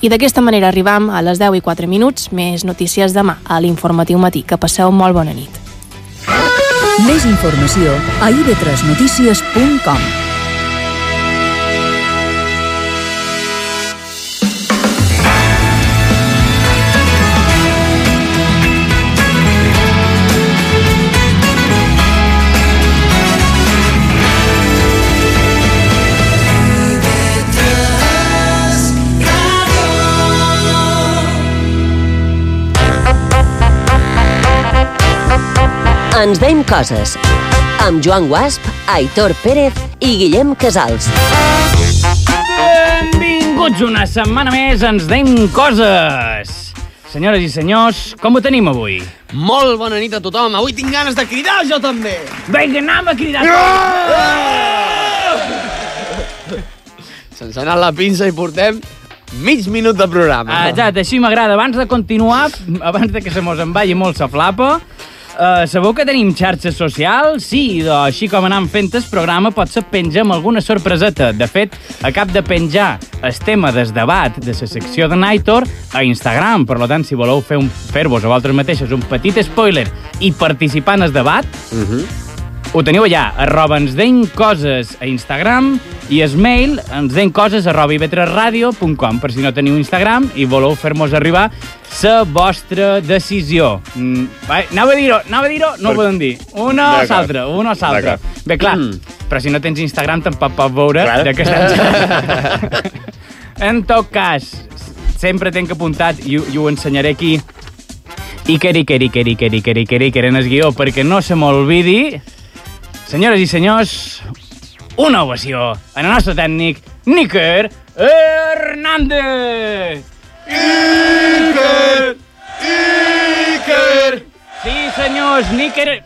I d'aquesta manera arribam a les 10 i 4 minuts, més notícies demà a l'informatiu matí. Que passeu molt bona nit. Més informació a ib3notícies.com Ens veiem coses. Amb Joan Guasp, Aitor Pérez i Guillem Casals. Benvinguts una setmana més, ens deim coses. Senyores i senyors, com ho tenim avui? Molt bona nit a tothom. Avui tinc ganes de cridar, jo també. Vinga, anem a cridar. Se'ns ha anat la pinça i portem mig minut de programa. Exacte, així m'agrada. Abans de continuar, abans de que se mos en vagi molt sa flapa, uh, sabeu que tenim xarxes socials? Sí, doncs, així com anem fent el programa, potser pengem alguna sorpreseta. De fet, acab de penjar el tema del debat de la secció de Nightor a Instagram. Per tant, si voleu fer fer-vos a vosaltres mateixos un petit spoiler i participar en el debat, Uh -huh. Ho teniu allà, arroba ens deim coses a Instagram i es mail ens deim coses arroba ivetresradio.com per si no teniu Instagram i voleu fer-nos arribar la vostra decisió. Mm, va, anava a dir-ho, anava a dir-ho, no ho podem dir. Una o l'altra, una o l'altra. Bé, clar, Mm. però si no tens Instagram tampoc pots veure Clar. de què estem En tot cas, sempre tenc apuntat, i, i ho ensenyaré aquí, Iker, Iker, Iker, Iker, Iker, Iker, Iker en el guió, perquè no se m'olvidi. Senyores i senyors, una ovació en el nostre tècnic, Níker Hernández! Iker! Iker! Sí, senyors, Níker...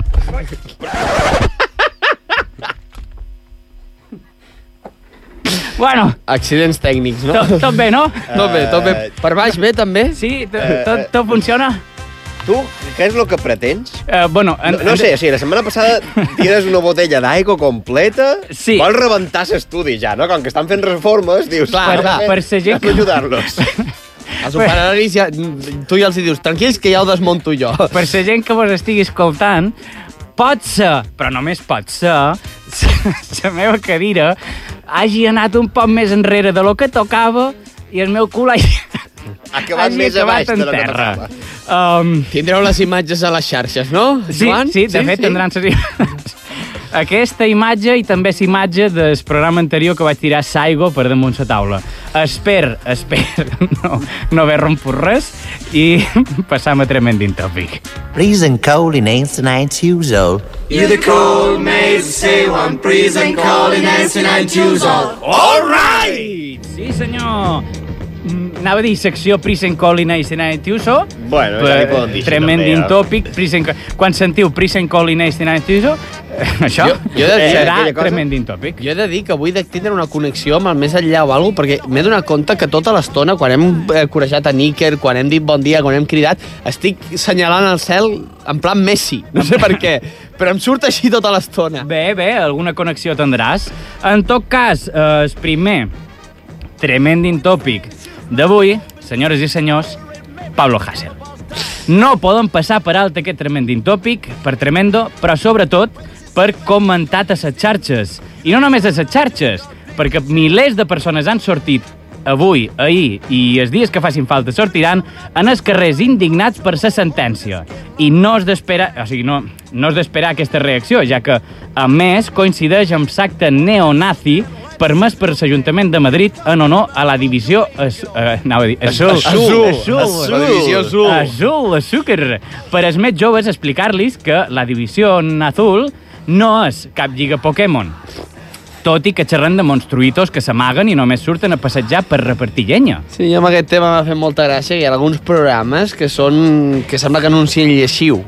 Bueno, Accidents tècnics, no? tot, tot bé, no? tot bé, tot bé. Per baix bé, també? Sí, tot, tot, tot funciona? Tu, què és el que pretens? Uh, bueno, en, No, no sé, o sigui, la setmana passada tires una botella d'aigua completa, Sí. vols rebentar l'estudi ja, no? Com que estan fent reformes, dius... Clar, "Va, clar, va, per ser gent hem d'ajudar-los. Els operaris ja... Tu ja els dius, tranquils que ja ho desmonto jo. per la gent que vos estigui escoltant, pot ser, però només pot ser, la meva cadira hagi anat un poc més enrere de lo que tocava i el meu cul hagi, Ha acabat hagi més a baix de que terra. Um, Tindreu les imatges a les xarxes, no, sí, Joan? sí, de fet, tindran ses imatges. Aquesta imatge i també la imatge del programa anterior que vaig tirar Saigo per damunt la taula. Esper, esper no, no haver romput res i passam a tremendin tòpic. Reason cold in ancient night years old. All right! Sí, senyor. Mm, Anava a dir secció Prisen Colin i Senai Tiuso. Bueno, ja li poden dir així, Tremendin també, eh? tòpic. Prisen... Quan sentiu Prisen Colin i Senai Tiuso, això Jo- jo de dir serà cosa- tremendin tòpic. Jo he de dir que avui de tindre una connexió amb el més enllà o alguna perquè m'he donat compte que tota l'estona, quan hem eh, corejat a Níker, quan hem dit bon dia, quan hem cridat, estic senyalant el cel en plan Messi. No sé per què, però em surt així tota l'estona. Bé, bé, alguna connexió tindràs. En tot cas, eh, el primer tremendin tòpic d'avui, senyores i senyors, Pablo Hasél. No poden passar per alt aquest tremendin tòpic, per tremendo, però sobretot per comentar a les xarxes. I no només a les xarxes, perquè milers de persones han sortit avui, ahir i els dies que facin falta sortiran en els carrers indignats per la sentència. I no és d'esperar, o sigui, no, no és d'esperar aquesta reacció, ja que, a més, coincideix amb l'acte neonazi permès per l'Ajuntament de Madrid en honor a la divisió... Es, eh, anava a dir... Azul. Azul. Azul. La divisió azul. Azul, azúcar. Per als més joves, explicar-los que la divisió azul no és cap lliga Pokémon. Tot i que xerren de monstruïtos que s'amaguen i només surten a passejar per repartir llenya. Sí, jo amb aquest tema m'ha fet molta gràcia que hi ha alguns programes que són... que sembla que anuncien lleixiu.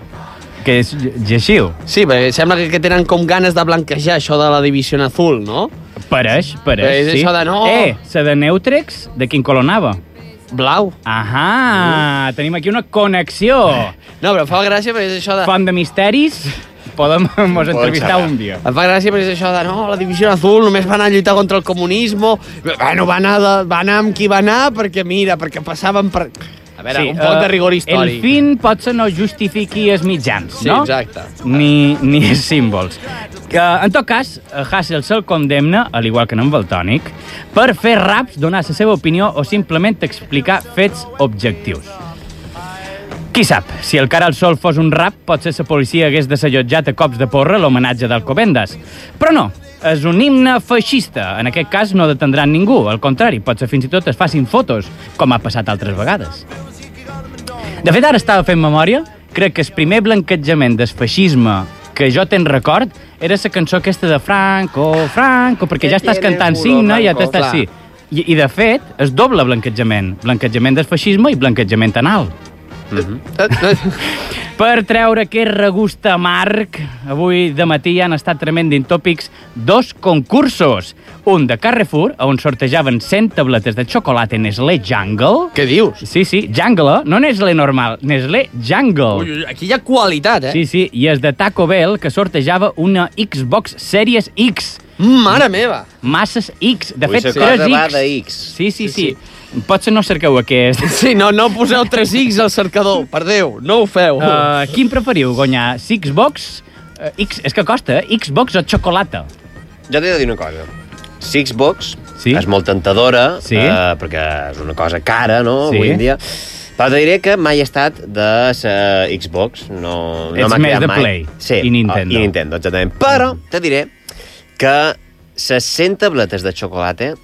Que és lleixiu. Sí, perquè sembla que, que tenen com ganes de blanquejar això de la divisió azul, no? Pareix, pareix, Però és sí. això de no. Eh, la de Neutrex, de quin color anava? Blau. Ahà, tenim aquí una connexió. No, però fa gràcia perquè és això de... Font de misteris. podem mos entrevistar un dia. Em fa gràcia perquè és això de, no, la divisió azul només va anar a lluitar contra el comunisme. Bueno, va anar, de, va anar amb qui va anar perquè, mira, perquè passaven per... A veure, sí, un poc eh, de rigor El històric. fin potser no justifiqui els mitjans, Sí, no? exacte. Ni, ni els símbols. Que, en tot cas, eh, Hassel se'l condemna, al igual que en Valtònic, per fer raps, donar la seva opinió o simplement explicar fets objectius. Qui sap, si el cara al sol fos un rap, potser la policia hagués desallotjat a cops de porra l'homenatge d'Alcobendas. Però no, és un himne feixista. En aquest cas no detendran ningú, al contrari, potser fins i tot es facin fotos, com ha passat altres vegades. De fet, ara estava fent memòria, crec que el primer blanquejament del feixisme que jo ten record era la cançó aquesta de Franco, Franco, perquè ja estàs cantant signe, ja Blanco, t'estàs... Sí. I, I, de fet, és doble blanquejament. Blanquejament del feixisme i blanquejament anal. Per treure aquest regust amarg, avui de matí han estat tremendint tòpics dos concursos. Un de Carrefour, on sortejaven 100 tabletes de xocolata Nestlé Jungle. Què dius? Sí, sí, Jungle, no Nestlé normal, Nestlé Jungle. Ui, ui, aquí hi ha qualitat, eh? Sí, sí, i és de Taco Bell, que sortejava una Xbox Series X. Mare meva! Masses X. De Ui, fet, sa cosa 3 va X. de X. Sí, sí, sí. Potser no cerqueu aquest. Sí, no, no poseu 3X al cercador, per Déu, no ho feu. Uh, quin preferiu, guanyar? Xbox? Uh, X, és que costa, eh? Xbox o xocolata? Jo t'he de dir una cosa. Sixbox Sí. és molt tentadora, Sí. eh, perquè és una cosa cara, no?, Sí. avui en dia. Però te diré que mai he estat de Xbox. No, no Ets més de mai. Play sí, i Nintendo. I Nintendo, exactament. Però te diré que les 100 tabletes de xocolata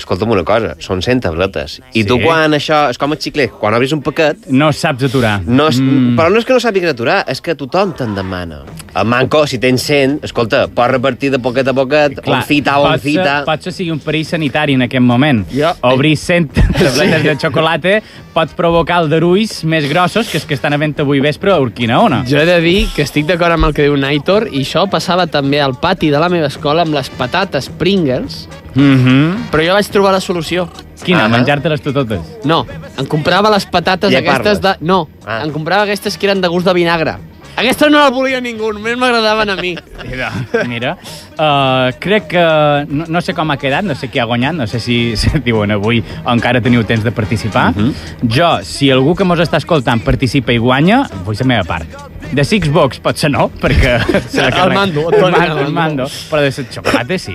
escolta'm una cosa, són 100 tabletes. I Sí. tu quan això, és com el xiclet, quan obris un paquet, No saps aturar. no és, mm. Però no és que no sàpigues aturar, és que tothom te'n demana. El manco, si tens 100, escolta, pots repartir de poquet a poquet, on fita o on potser- fita. Potser sigui un perill sanitari en aquest moment. Ja. Obrir 100 tabletes de xocolata pot provocar aldarulls més grossos que els que estan a venda avui vespre a Urquinaona. Jo he de dir que estic d'acord amb el que diu Naitor i això passava també al pati de la meva escola amb les patates Pringles, Mm -hmm. però jo vaig trobar la solució. Quina? Ah. Menjar-te-les tu totes? No, em comprava les patates aquestes de... No, Ah. em comprava aquestes que eren de gust de vinagre. Aquestes no les volia ningú, només m'agradaven a mi. Mira, mira. Uh, crec que... No, no sé com ha quedat, no sé qui ha guanyat, no sé si, si diuen avui encara teniu temps de participar. Mhm. Jo, si algú que mos està escoltant participa i guanya, vull la meva part. De Xbox potser no, perquè... se la El mando, el mando, el mando. Però de xocolata sí.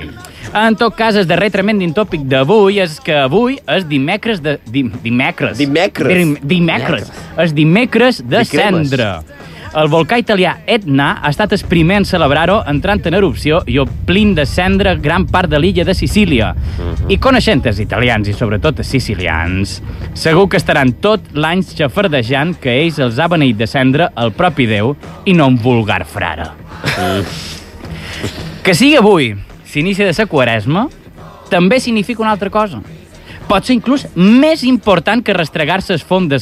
En tot cas, el darrer tremendin tòpic d'avui és que avui és dimecres de... Dim, dimecres. Dimecres. Dim, dimecres. És dimecres de De cremes. El volcà italià Etna ha estat el primer en celebrar-ho entrant en erupció i omplint de cendra gran part de l'illa de Sicília. I coneixent els italians i sobretot els sicilians, segur que estaran tot l'any xafardejant que ells els ha beneït de cendra el propi Déu i no un vulgar frare. Que sigui avui, s'inici de la quaresma, també significa una altra cosa. Pot ser inclús més important que restregar-se els fons de,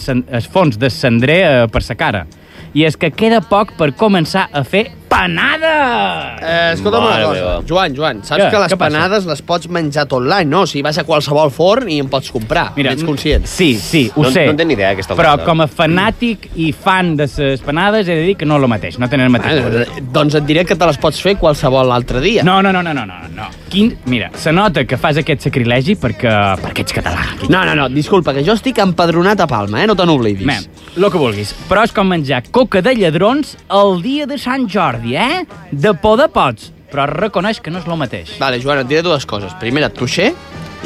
fons de cendrer eh, per sa cara. I és que queda poc per començar a fer panada! Eh, escolta'm Mare una cosa. meva. Joan, Joan, saps Què? que les Què passa? panades les pots menjar tot l'any, no? O sigui, vas a qualsevol forn i en pots comprar. Mira, ets conscient. Sí, sí, ho No- sé. no en tenc ni idea, aquesta Però cosa. com a fanàtic i fan de les panades he de dir que no és el mateix, no tenen el mateix. Eh, doncs et diré que te les pots fer qualsevol altre dia. No, no, no, no, no, no, no. Quin... Mira, se nota que fas aquest sacrilegi perquè, perquè ets català. No, no, no, disculpa, que jo estic empadronat a Palma, eh? No te n'oblidis. Mem, el que vulguis. Però és com menjar coca de lladrons el dia de Sant Jordi, eh? De poder pots, però reconeix que no és el mateix. Vale, Joan, et diré dues coses. Primera, tuixer,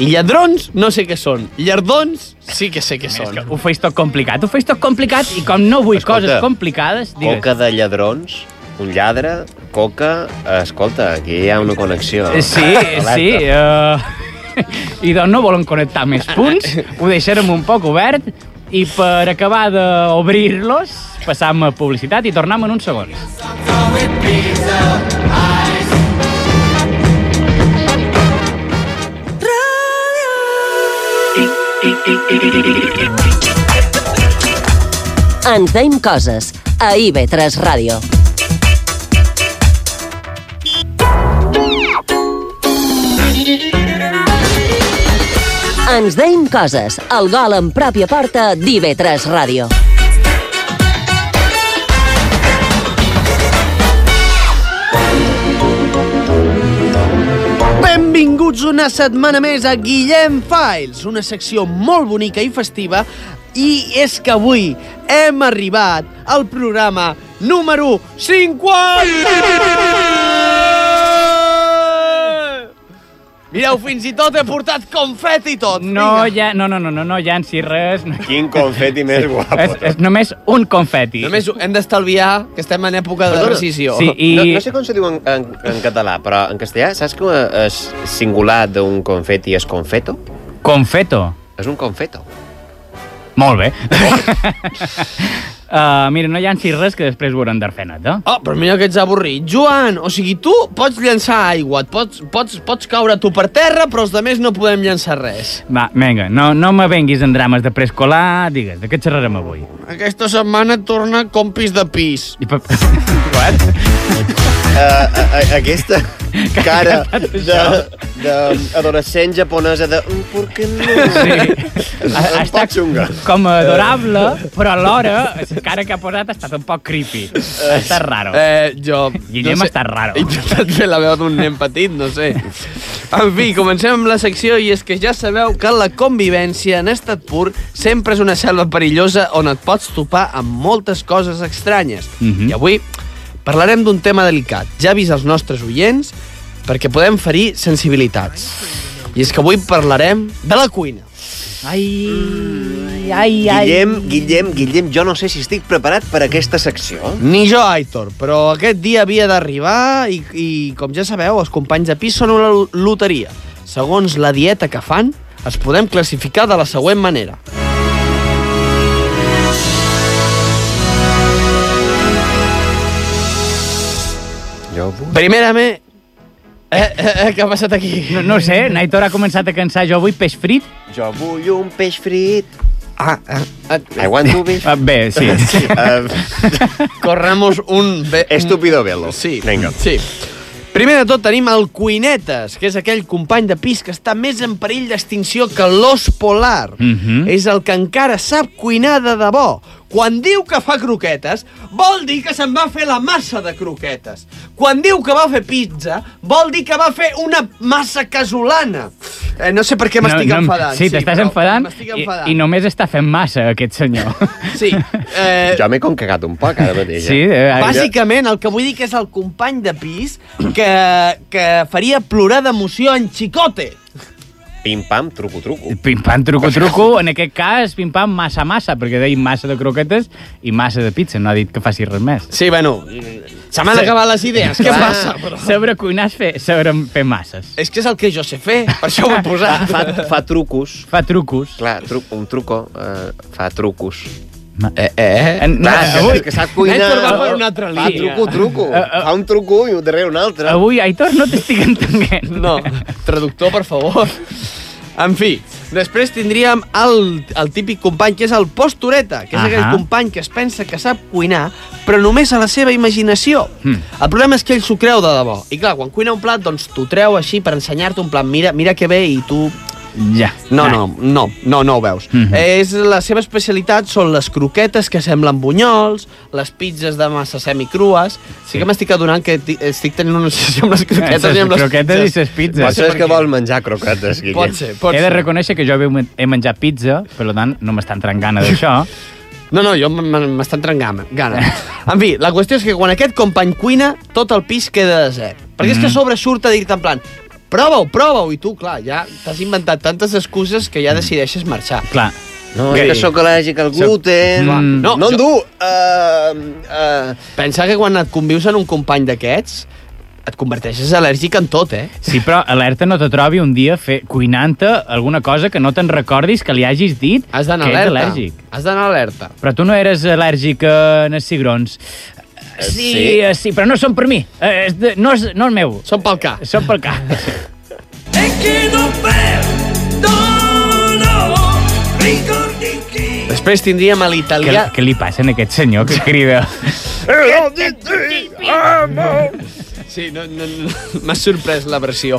i lladrons no sé què són. Llardons sí que sé què són. que ho feis tot complicat, ho feis tot complicat i com no vull Escolta, coses complicades, digues. Coca de lladrons, un lladre, coca... Escolta, aquí hi ha una connexió. Eh, Sí, Alerta. sí. Uh... I doncs no volen connectar més punts, ho deixarem un poc obert i per acabar d'obrir-los passam a publicitat i tornem en uns segons. Ens deim coses a IB3 Ràdio. Ens deim coses. El gol en pròpia porta d'IV3 Ràdio. Benvinguts una setmana més a Guillem Files, una secció molt bonica i festiva i és que avui hem arribat al programa número 50! Mireu, fins i tot he portat confeti i tot. No, Vinga. ja, no, no, no, no, no llanci res. No. Quin confeti més guapo. És, és només un confeti. Només hem d'estalviar que estem en època de Perdona. precisió. Sí, i... No, no sé com se diu en, en, en català, però en castellà, saps que és singular d'un confeti és confeto? Confeto. És un confeto. Molt bé. uh, mira, no llanci res que després ho hauran d'arfenat, eh? Oh, però mira que ets avorrit. Joan, o sigui, tu pots llançar aigua, et pots, pots, pots caure tu per terra, però els altres no podem llançar res. Va, vinga, no, no me venguis en drames de preescolar. Digues, de què xerrarem avui? Aquesta setmana torna compis de pis. I pa... What? Uh, uh, aquesta cara d'adolescent japonesa de... "Mm, ¿Por qué no? Sí. Ha, ha poc xunga. com adorable, però alhora la cara que ha posat ha estat un poc creepy. Ha estat raro. Eh, jo... Guillem està raro. He intentat fer la veu d'un nen petit, no sé. En fi, comencem amb la secció i és que ja sabeu que la convivència en estat pur sempre és una selva perillosa on et pots topar amb moltes coses estranyes. Mhm. I avui parlarem d'un tema delicat. Ja avís als nostres oients perquè podem ferir sensibilitats. I és que avui parlarem de la cuina. Ai, ai, ai. Guillem, Guillem, Guillem, jo no sé si estic preparat per aquesta secció. Ni jo, Aitor, però aquest dia havia d'arribar i, i, com ja sabeu, els companys de pis són una lo- loteria. Segons la dieta que fan, els podem classificar de la següent manera. Vull... Primerament... Eh, eh, eh, què ha passat aquí? No, no ho sé, Naitor ha començat a cansar jo avui peix frit. Jo vull un peix frit. Ah, ah, ah, I want to be... Ah, bé, sí. Uh, corremos un... Be... estúpido velo. Sí, Vinga. sí. Primer de tot tenim el Cuinetes, que és aquell company de pis que està més en perill d'extinció que l'os polar. Mhm. És el que encara sap cuinar de debò. Quan diu que fa croquetes, vol dir que se'n va fer la massa de croquetes. Quan diu que va fer pizza, vol dir que va fer una massa casolana. Eh, no sé per què m'estic enfadant. Sí, t'estàs però enfadant M'estic i, enfadant. i només està fent massa, aquest senyor. Sí. Eh, Jo m'he concagat un poc ara mateix. Sí, eh? eh, Bàsicament, el que vull dir que és el company de pis que, que faria plorar d'emoció en Chicote. Pim-pam, truco-truco. Pim-pam, truco-truco, en aquest cas, pim-pam, massa-massa, perquè deim massa de croquetes i massa de pizza, no ha dit que faci res més. Sí, bueno, se m'han Sí. acabat les idees. Què passa? Però... Saber cuinar és fer, saber fer masses. És que és el que jo sé fer, per això ho he Fa, posat. fa, fa trucos. Fa trucos. Clar, tru, un truco uh, fa trucos. Eh, eh. En- no, Clar, és avui, que sap cuinar. Néstor va per una altra Fa línia. truco-truco. Eh, eh. Fa un truco i darrere un altre. avui, Aitor, no t'estic entenent. No, traductor, per favor. En fi, després tindríem el, el típic company que és el postureta, que és Ahà. aquell company que es pensa que sap cuinar, però només a la seva imaginació. Hmm. El problema és que ell s'ho creu de debò. I clar, quan cuina un plat, doncs t'ho treu així per ensenyar-te un plat. Mira, mira que bé i tu Ja. No, no, no, no, no ho veus. Mhm. És la seva especialitat són les croquetes que semblen bunyols, les pizzas de massa semicrues. Sí, Sí. que m'estic adonant que ti- estic tenint una obsessió amb les croquetes i amb les croquetes i pizzas. les pizzas. Potser és per que vol menjar croquetes, Guillem. Pot ser, pot He de reconèixer que jo he menjat pizza, per tant, no m'està entrant gana d'això. No, no, jo m'està entrant gana. gana. En fi, la qüestió és que quan aquest company cuina, tot el pis queda desert. Perquè és que a sobre surt a dir-te en plan prova-ho, prova-ho, i tu, clar, ja t'has inventat tantes excuses que ja decideixes marxar. Clar. No, és que sóc al·lèrgic al gluten. Mm. No, no jo- en du. Uh, uh, Pensa que quan et convius en un company d'aquests, et converteixes al·lèrgic en tot, eh? Sí, però alerta no te trobi un dia fer, cuinant-te alguna cosa que no te'n recordis que li hagis dit Has d'anar que ets alerta. al·lèrgic. Has d'anar alerta. Però tu no eres al·lèrgic a els cigrons. Sí, sí. eh, sí, però no són per mi. Eh, és de, no, és, no és meu. Som pel ca. Són pel cap. Després tindríem a Què, l'italià... què li passa a aquest senyor que crida? Sí, no, no, no. m'ha sorprès la versió.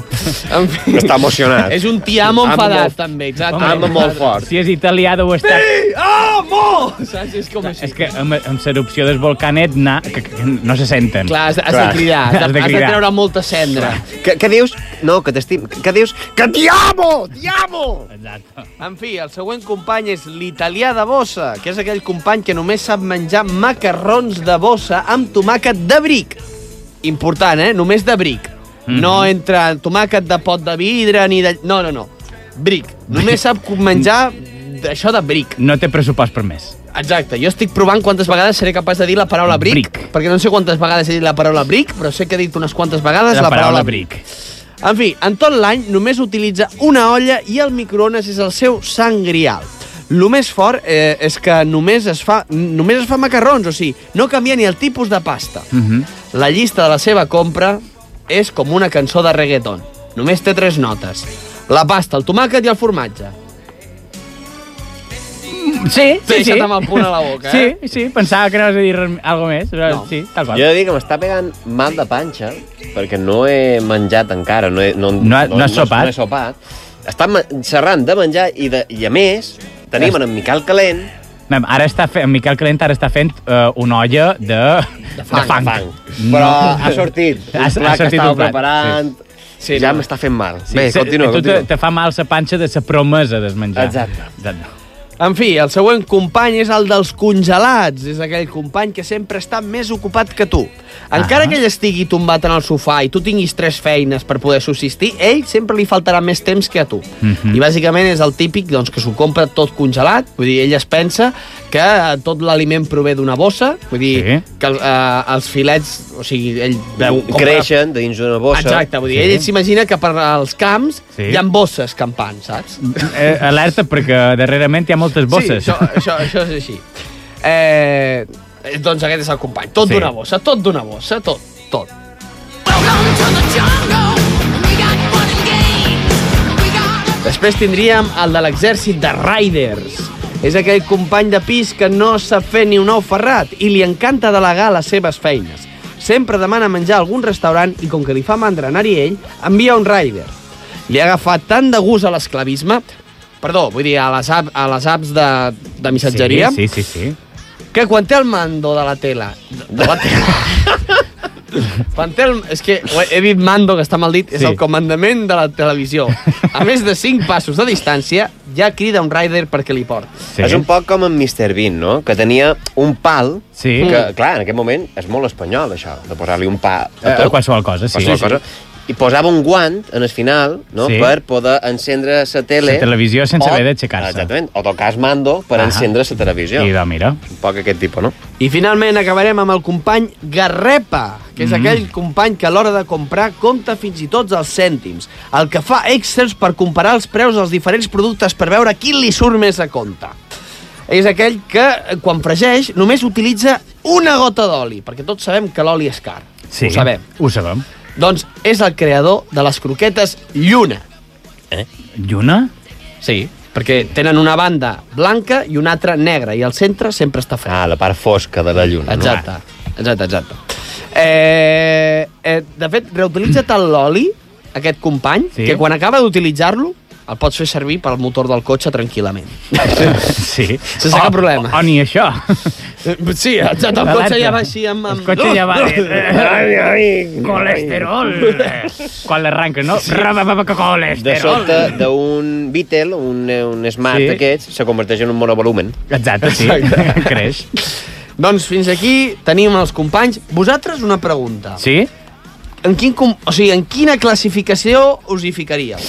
En fi, Està emocionat. és un tiamo Amo enfadat, molt- també, exacte. Ama molt fort. Si és italià deu estar... Oh, amo! Saps? És com així. És que amb, amb l'erupció del volcà Etna, que, que no se senten. Clar, has, has Clar. de cridar, has de, Has de has de cridar. treure molta cendra. Què, què dius? No, que t'estim. Què dius? Que t'hi amo! T'hi amo! Exacte. En fi, el següent company és l'italià de bossa, que és aquell company que només sap menjar macarrons de bossa amb tomàquet de bric. Important, eh? Només de bric. Mhm. No entre tomàquet de pot de vidre ni de... No, no, no. Bric. Només sap menjar això de bric. No té pressupost per més. Exacte. Jo estic provant quantes vegades seré capaç de dir la paraula bric, Bric. perquè no sé quantes vegades he dit la paraula bric, però sé que he dit unes quantes vegades la, La paraula bric. en fi, en tot l'any només utilitza una olla i el microones és el seu sant grial. El més fort eh, és que només es, fa, només es fa macarrons, o sigui, no canvia ni el tipus de pasta. Mhm. La llista de la seva compra és com una cançó de reggaeton. Només té tres notes. La pasta, el tomàquet i el formatge. Sí, sí, sí. deixat amb el punt a la boca, eh? Sí, sí, pensava que anaves a dir res- algo més. però No. Sí, tal qual. Jo he de dir que m'està pegant mal de panxa, perquè no he menjat encara, no he, no, No ha- no has sopat? No he sopat. Està ma- xerrant de menjar i, de, i a més, tenim en Miquel Calent Ara està fent, en Miquel Calent ara està fent uh, una olla de, de fang, fang. fang. Però ha sortit un Ha- ha plat que sortit estava un plat, preparant... Sí, ja no. m'està fent mal. Sí, Bé, continua, tu te, continua. te fa mal la panxa de la promesa del menjar. Exacte. Exacte. En fi, el següent company és el dels congelats. És aquell company que sempre està més ocupat que tu. Encara Ah. que ell estigui tombat en el sofà i tu tinguis tres feines per poder subsistir, ell sempre li faltarà més temps que a tu. Mhm. I bàsicament és el típic doncs, que s'ho compra tot congelat. Vull dir, ell es pensa que tot l'aliment prové d'una bossa. Vull dir, Sí. que eh, els filets... O sigui, ell veu... compra- Creixen dins d'una bossa. Exacte, vull dir, Sí. ell s'imagina que per als camps Sí. hi ha bosses campant, saps? Eh, alerta, perquè darrerament hi ha moltes bosses. Sí, això, això, això és així. Eh, doncs aquest és el company. Tot Sí. d'una bossa, tot d'una bossa, tot, tot. Després tindríem el de l'exèrcit de Riders. És aquell company de pis que no sap fer ni un ou ferrat i li encanta delegar les seves feines. Sempre demana menjar a algun restaurant i com que li fa mandra anar-hi ell, envia un rider. Li ha agafat tant de gust a l'esclavisme, perdó, vull dir, a les, app, a les apps de, de missatgeria, Sí, sí, sí. sí. que quan té el mando de la tela... De, de la tela... el... És que ho he, he dit mando, que està mal dit, és Sí. el comandament de la televisió. A més de 5 passos de distància, ja crida un rider perquè li porti. sí. És un poc com en Mr. Bean, no? Que tenia un pal Sí. que, clar, en aquest moment és molt espanyol, això, de posar-li un pa Eh, a tot. qualsevol cosa, sí. qualsevol Sí, cosa. I posava un guant en el final, no?, Sí. per poder encendre la tele... La televisió sense o- haver d'aixecar-se. Exactament, o tocar el mando per Ahà. encendre la televisió. I de, mira, Un poc aquest tipus, no? I finalment acabarem amb el company Garrepa, que és Mm. aquell company que a l'hora de comprar compta fins i tot els cèntims, el que fa excels per comparar els preus dels diferents productes per veure quin li surt més a compte. És aquell que, quan fregeix, només utilitza una gota d'oli, perquè tots sabem que l'oli és car. sí. Ho sabem. Ho sabem. Doncs és el creador de les croquetes Lluna. Lluna? Sí. Perquè tenen una banda blanca i una altra negra, i al centre sempre està fred. Ah, la part fosca de la lluna, Exacte, exacte, exacte. Eh, eh, de fet, reutilitza tant l'oli, aquest company, Sí. que quan acaba d'utilitzar-lo, el pots fer servir pel motor del cotxe tranquil·lament. Sí. Sense cap problema. O, o ni això. Sí, exacte, el cotxe ja va així amb... El amb... cotxe ja va dir... Colesterol. Quan l'arranca, no? De Colesterol. sota d'un Beetle, un, un Smart Sí. sí. d'aquests, se converteix en un monovolumen. Exacte, sí. Exacte. Creix. Doncs fins aquí tenim els companys. Vosaltres una pregunta. Sí? En, quin, o sigui, en quina classificació us hi ficaríeu?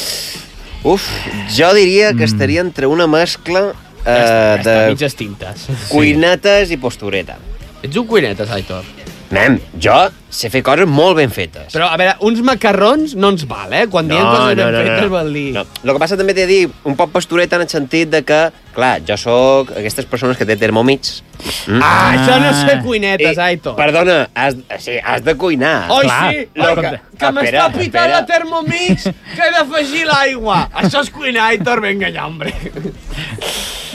Uf, jo diria que estaria entre una mescla eh, de mitges tintes. cuinetes i postureta. Ets un cuinetes, Aitor. Nen, jo sé fer coses molt ben fetes. Però, a veure, uns macarrons no ens val, eh? Quan diem coses ben fetes vol dir... No. El que passa també t'he de dir un poc pastoreta en el sentit de que, clar, jo sóc aquestes persones que té termòmits. Mm? Ah, això no sé cuinetes, Aitor. Perdona, has, sí, has de cuinar. Oi, clar. sí, Lo que, que- m'està pitant la Thermomix, que he d'afegir l'aigua. Això és cuinar, Aitor, vinga ja, hombre.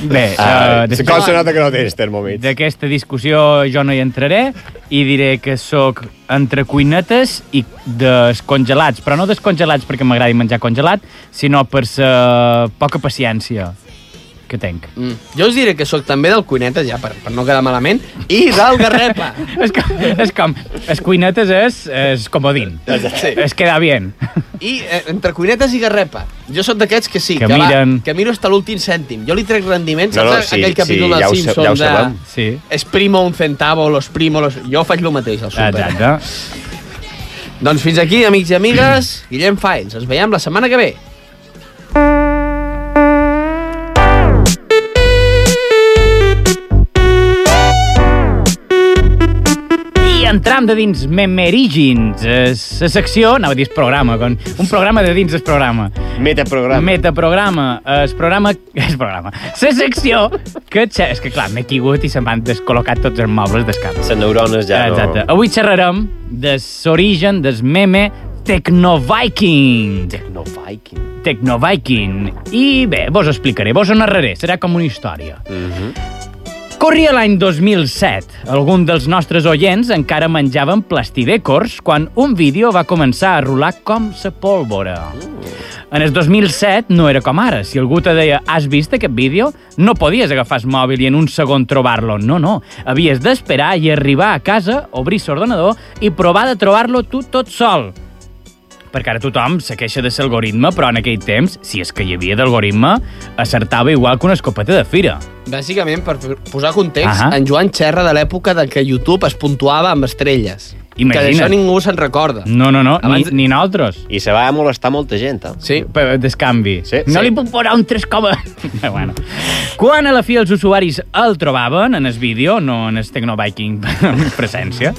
Bé, Ah, uh, com se nota que no tens termòmits? d'aquesta discussió jo no hi entraré i diré que sóc entre cuinetes i descongelats, però no descongelats perquè m'agradi menjar congelat, sinó per sa poca paciència que tenc. Mm. Jo us diré que sóc també del Cuinetes, ja, per, per no quedar malament, i del Garrepa. és, com, és com... Es cuinetes és, és comodín. Sí. Es queda bien. I eh, entre Cuinetes i Garrepa. Jo sóc d'aquests que sí, Que que, miren. va, que miro hasta l'últim cèntim. Jo li trec rendiment, No, saps no, sí, aquell capítol sí, dels ja Simpsons ja ho sabem. de... Sí. Es primo un centavo, los primo, los... Jo faig el mateix al súper. Exacte. Doncs fins aquí, amics i amigues. Guillem Faens, ens veiem la setmana que ve. Entram de dins Memerígins, la secció, anava a dir programa, con, un programa de dins el programa. Metaprograma. Metaprograma, es programa... Es programa. La secció que... És que clar, m'he quigut i se m'han descol·locat tots els mobles del cap. Les neurones ja Exacte. no... Avui xerrarem de l'origen del meme Tecnoviking. No, Viking. Tecnoviking. I bé, vos explicaré, vos ho narraré, serà com una història. Mhm. Corria l'any 2007. Algun dels nostres oients encara menjaven plastidècors quan un vídeo va començar a rolar com sa pólvora. En el 2007 no era com ara. Si algú te deia has vist aquest vídeo, no podies agafar el mòbil i en un segon trobar-lo. No, no. Havies d'esperar i arribar a casa, obrir l'ordenador i provar de trobar-lo tu tot sol perquè ara tothom se queixa de l'algoritme, però en aquell temps, si és que hi havia d'algoritme, acertava igual que una escopeta de fira. Bàsicament, per posar context, Ahà. en Joan xerra de l'època de que YouTube es puntuava amb estrelles. Imagina't. Que d'això ningú se'n recorda. No, no, no, Abans- ni, ni nosaltres. I se va molestar molta gent, eh? Sí. Per descanvi. Sí, no sí. li puc posar un 3, Eh, bueno. Quan a la fi els usuaris el trobaven en el vídeo, no en el Tecnoviking en presència,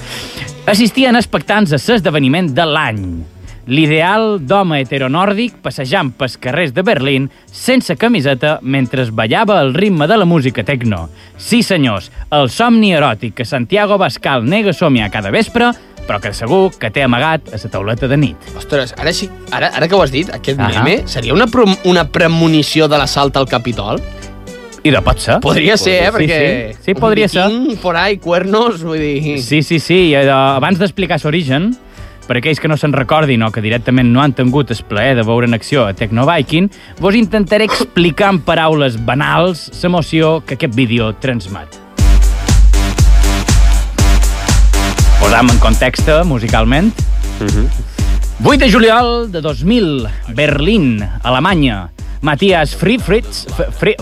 assistien expectants a l'esdeveniment de l'any. L'ideal d'home heteronòrdic passejant pels carrers de Berlín sense camiseta mentre ballava al ritme de la música tecno. Sí, senyors, el somni eròtic que Santiago Bascal nega somiar cada vespre, però que segur que té amagat a la tauleta de nit. Ostres, ara, sí, ara, ara que ho has dit, aquest Ahà. meme seria una, una premonició de l'assalt al Capitol? I de pot ser. Podria ser, eh? Sí, Perquè... sí. Sí, podria ser. un viking por ahí, cuernos, vull dir... Sí, sí, sí. Eh, abans d'explicar l'origen, per aquells que no se'n recordin o que directament no han tingut el plaer de veure en acció a Tecnoviking, vos intentaré explicar en paraules banals l'emoció que aquest vídeo transmet. Posam en context musicalment. 8 de juliol de 2000, Berlín, Alemanya. Matthias Friedfritz... Fri, Fri,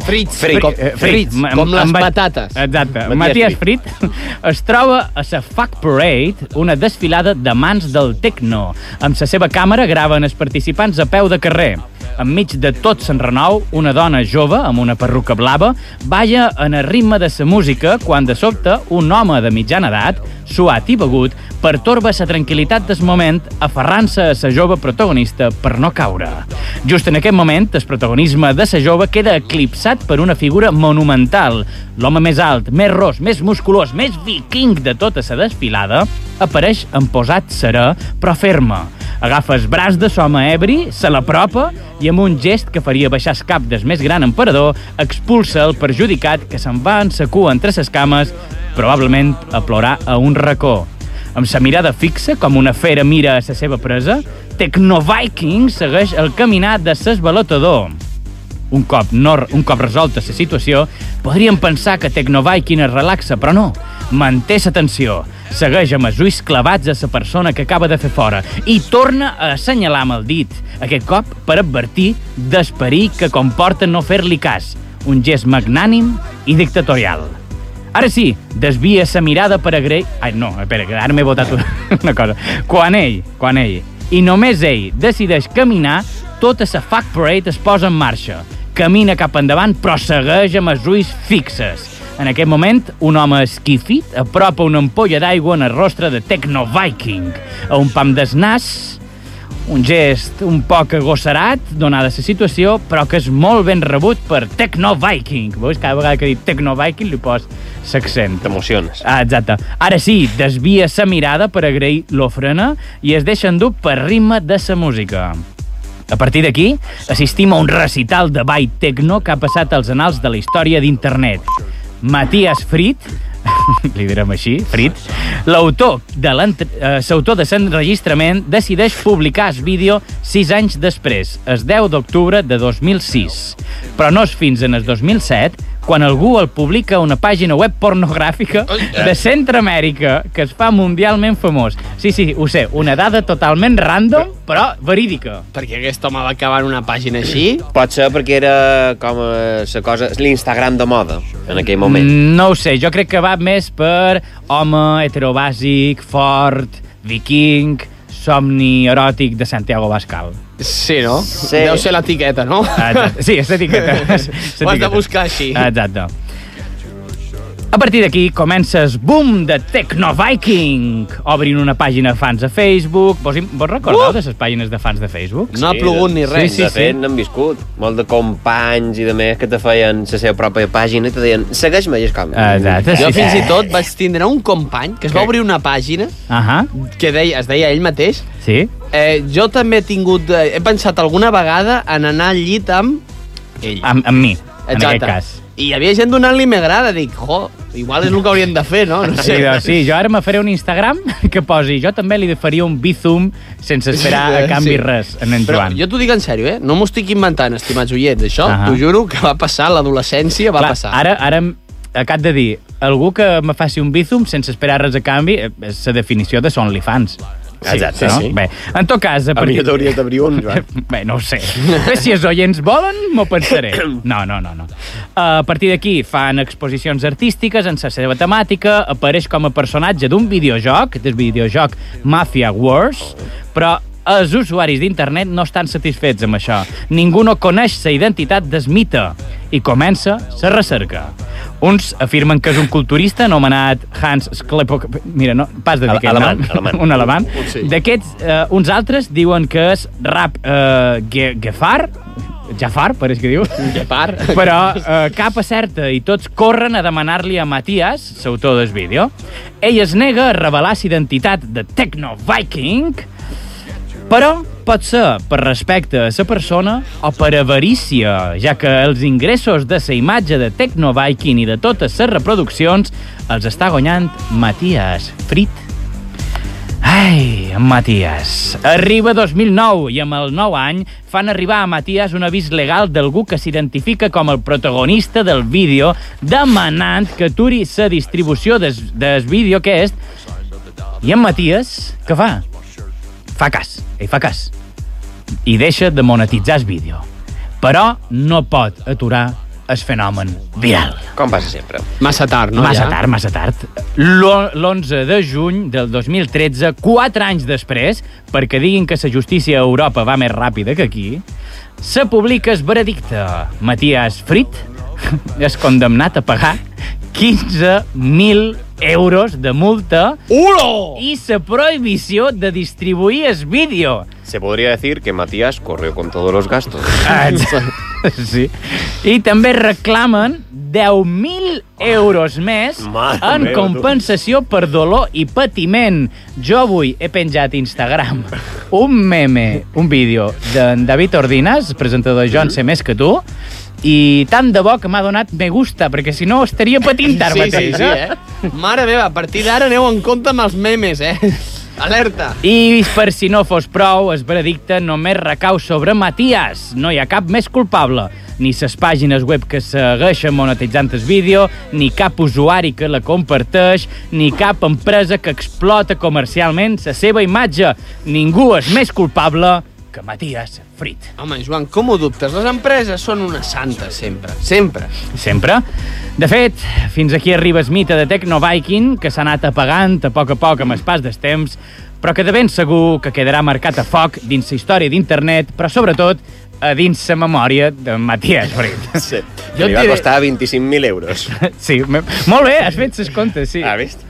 Fritz, Fritz, eh, Fritz, com les patates. Exacte. Matthias Fritz es troba a la Fuck Parade, una desfilada de mans del techno. Amb la seva càmera graven els participants a peu de carrer. Enmig de tot s'enrenou, una dona jove amb una perruca blava balla en el ritme de la música quan de sobte un home de mitjana edat, suat i begut, pertorba la tranquil·litat del moment aferrant-se a la jove protagonista per no caure. Just en aquest moment, el protagonisme de la jove queda eclipsat per una figura monumental. L'home més alt, més ros, més musculós, més viking de tota la desfilada, apareix en posat serè, però ferma. Agafa el braç de l'home ebri, se l'apropa i amb un gest que faria baixar el cap del més gran emperador, expulsa el perjudicat que se'n va en sa cua entre ses cames, probablement a plorar a un racó. Amb sa mirada fixa, com una fera mira a la seva presa, Tecnoviking segueix el caminar de s'esbalotador. Un cop, no, un cop resolta la situació, podríem pensar que Tecnoviking es relaxa, però no. Manté la tensió, segueix amb els ulls clavats a la persona que acaba de fer fora i torna a assenyalar amb el dit, aquest cop per advertir d'esperir que comporta no fer-li cas, un gest magnànim i dictatorial. Ara sí, desvia sa mirada per agrair... Ai, no, espera, que ara m'he votat una cosa. Quan ell, quan ell, i només ell, decideix caminar, tota sa fuck parade es posa en marxa. Camina cap endavant, però segueix amb els ulls fixes. En aquest moment, un home esquifit apropa una ampolla d'aigua en el rostre de Tecno Viking. A un pam des nas, un gest un poc agossarat, donada la situació, però que és molt ben rebut per Tecno Viking. Veus? Cada vegada que dic Tecno Viking li pos l'accent. T'emociones. Ah, exacte. Ara sí, desvia sa mirada per agrair l'ofrena i es deixa endur per ritme de sa música. A partir d'aquí, assistim a un recital de ball techno que ha passat als anals de la història d'internet. Matthias Fried li direm així, Frit, l'autor de l'entre- eh, l'autor de l'enregistrament decideix publicar el vídeo sis anys després, el 10 d'octubre de 2006. Però no és fins en el 2007 quan algú el publica a una pàgina web pornogràfica de Centroamèrica que es fa mundialment famós. Sí, sí, ho sé, una dada totalment random, però verídica. Perquè aquest home va acabar en una pàgina així. Pot ser perquè era com eh, la cosa, l'Instagram de moda, en aquell moment. Mm, No ho sé, jo crec que va més per home heterobàsic, fort, viking, somni eròtic de Santiago Bascal. Sí, no? Sí. Deu ser l'etiqueta, no? Exacte. Sí, és l'etiqueta. Ho has de buscar així. Exacte. A partir d'aquí comença el boom de Tecno Viking. Obrin una pàgina de fans a Facebook. Vos, vos recordeu Uh! de les pàgines de fans de Facebook? No ha plogut ni res. Sí, de sí. fet, n'han viscut. Molt de companys i de més que te feien la seva pròpia pàgina i te deien, segueix-me i és com... Exacte, Jo sí. fins i tot vaig tindre un company que es va obrir una pàgina Ahà, que deia, es deia ell mateix. sí. Eh, jo també he tingut... Eh, he pensat alguna vegada en anar al llit amb ell. Amb, amb mi, en aquest cas. I hi havia gent donant-li m'agrada. Dic, jo, igual és el que haurien de fer, no? no Sí, doncs, sí, jo ara me faré un Instagram que posi jo també li faria un bizum sense esperar a canvi Sí. res en en Però Joan. jo t'ho dic en sèrio, eh? No m'ho estic inventant, estimats oients. Això, Ahà. t'ho juro que va passar, l'adolescència va Clar, passar. Ara, ara acabo de dir, algú que me faci un bizum sense esperar res a canvi eh, és la definició de Exacte, no? sí. Bé, en tot cas... A A mi t'hauries d'obrir un, Joan. Bé, no ho sé. Bé, si els oients volen, m'ho pensaré. No, no, no. no. A partir d'aquí fan exposicions artístiques en la seva temàtica, apareix com a personatge d'un videojoc, del videojoc Mafia Wars, però els usuaris d'internet no estan satisfets amb això. Ningú no coneix la identitat del mite i comença la recerca. Uns afirmen que és un culturista anomenat Hans Sklepok... Mira, no, pas de dir aquest alemany, nom. alemany. Un alemany. Sí. D'aquests, eh, uns altres diuen que és rap eh, Ge Gefar, Jafar, pareix que diu, part. però eh, capa certa i tots corren a demanar-li a Matías, l'autor del vídeo. Ell es nega a revelar la identitat de Tecno Viking, però pot ser per respecte a la persona o per avarícia, ja que els ingressos de la imatge de Tecno Viking i de totes les reproduccions els està guanyant Matías Frit. Ai, en Matías. Arriba 2009 i amb el nou any fan arribar a Matías un avís legal d'algú que s'identifica com el protagonista del vídeo demanant que aturi la distribució des vídeo aquest. I en Matías, què fa? Fa cas, ell fa cas. I deixa de monetitzar el vídeo. Però no pot aturar el fenomen viral. Com passa sempre. Massa tard, no? massa ja? tard, massa tard. L'o- L'11 de juny del 2013, quatre anys després, perquè diguin que la justícia a Europa va més ràpida que aquí, se publica el veredicte. Matías Frit és condemnat a pagar 15.000 euros de multa Ulo! i la prohibició de distribuir el vídeo. Se podría decir que Matías corrió con todos los gastos. Ah, sí. I també reclamen 10.000 euros més Mare en meva, tu. compensació per dolor i patiment. Jo avui he penjat a Instagram un meme, un vídeo d'en David Ordinas, presentador de Jo en sé més que tu, i tant de bo que m'ha donat me gusta, perquè si no estaria patint ara Sí, sí, mateix. sí, eh? Mare meva, a partir d'ara aneu en compte amb els memes, eh? Alerta! I per si no fos prou, el veredicte només recau sobre Matías. No hi ha cap més culpable. Ni ses pàgines web que segueixen monetitzant el vídeo, ni cap usuari que la comparteix, ni cap empresa que explota comercialment la seva imatge. Ningú és més culpable que Matías Frit. Home, Joan, com ho dubtes? Les empreses són una santa, sempre. Sempre. Sempre. De fet, fins aquí arriba el mite de Tecno Viking, que s'ha anat apagant a poc a poc amb el pas dels temps, però que de ben segur que quedarà marcat a foc dins la història d'internet, però sobretot a dins la memòria de Matías Frit. Sí. Jo Li va diré- costar 25.000 euros. Sí, molt bé, has fet ses comptes, sí. Ah, vist?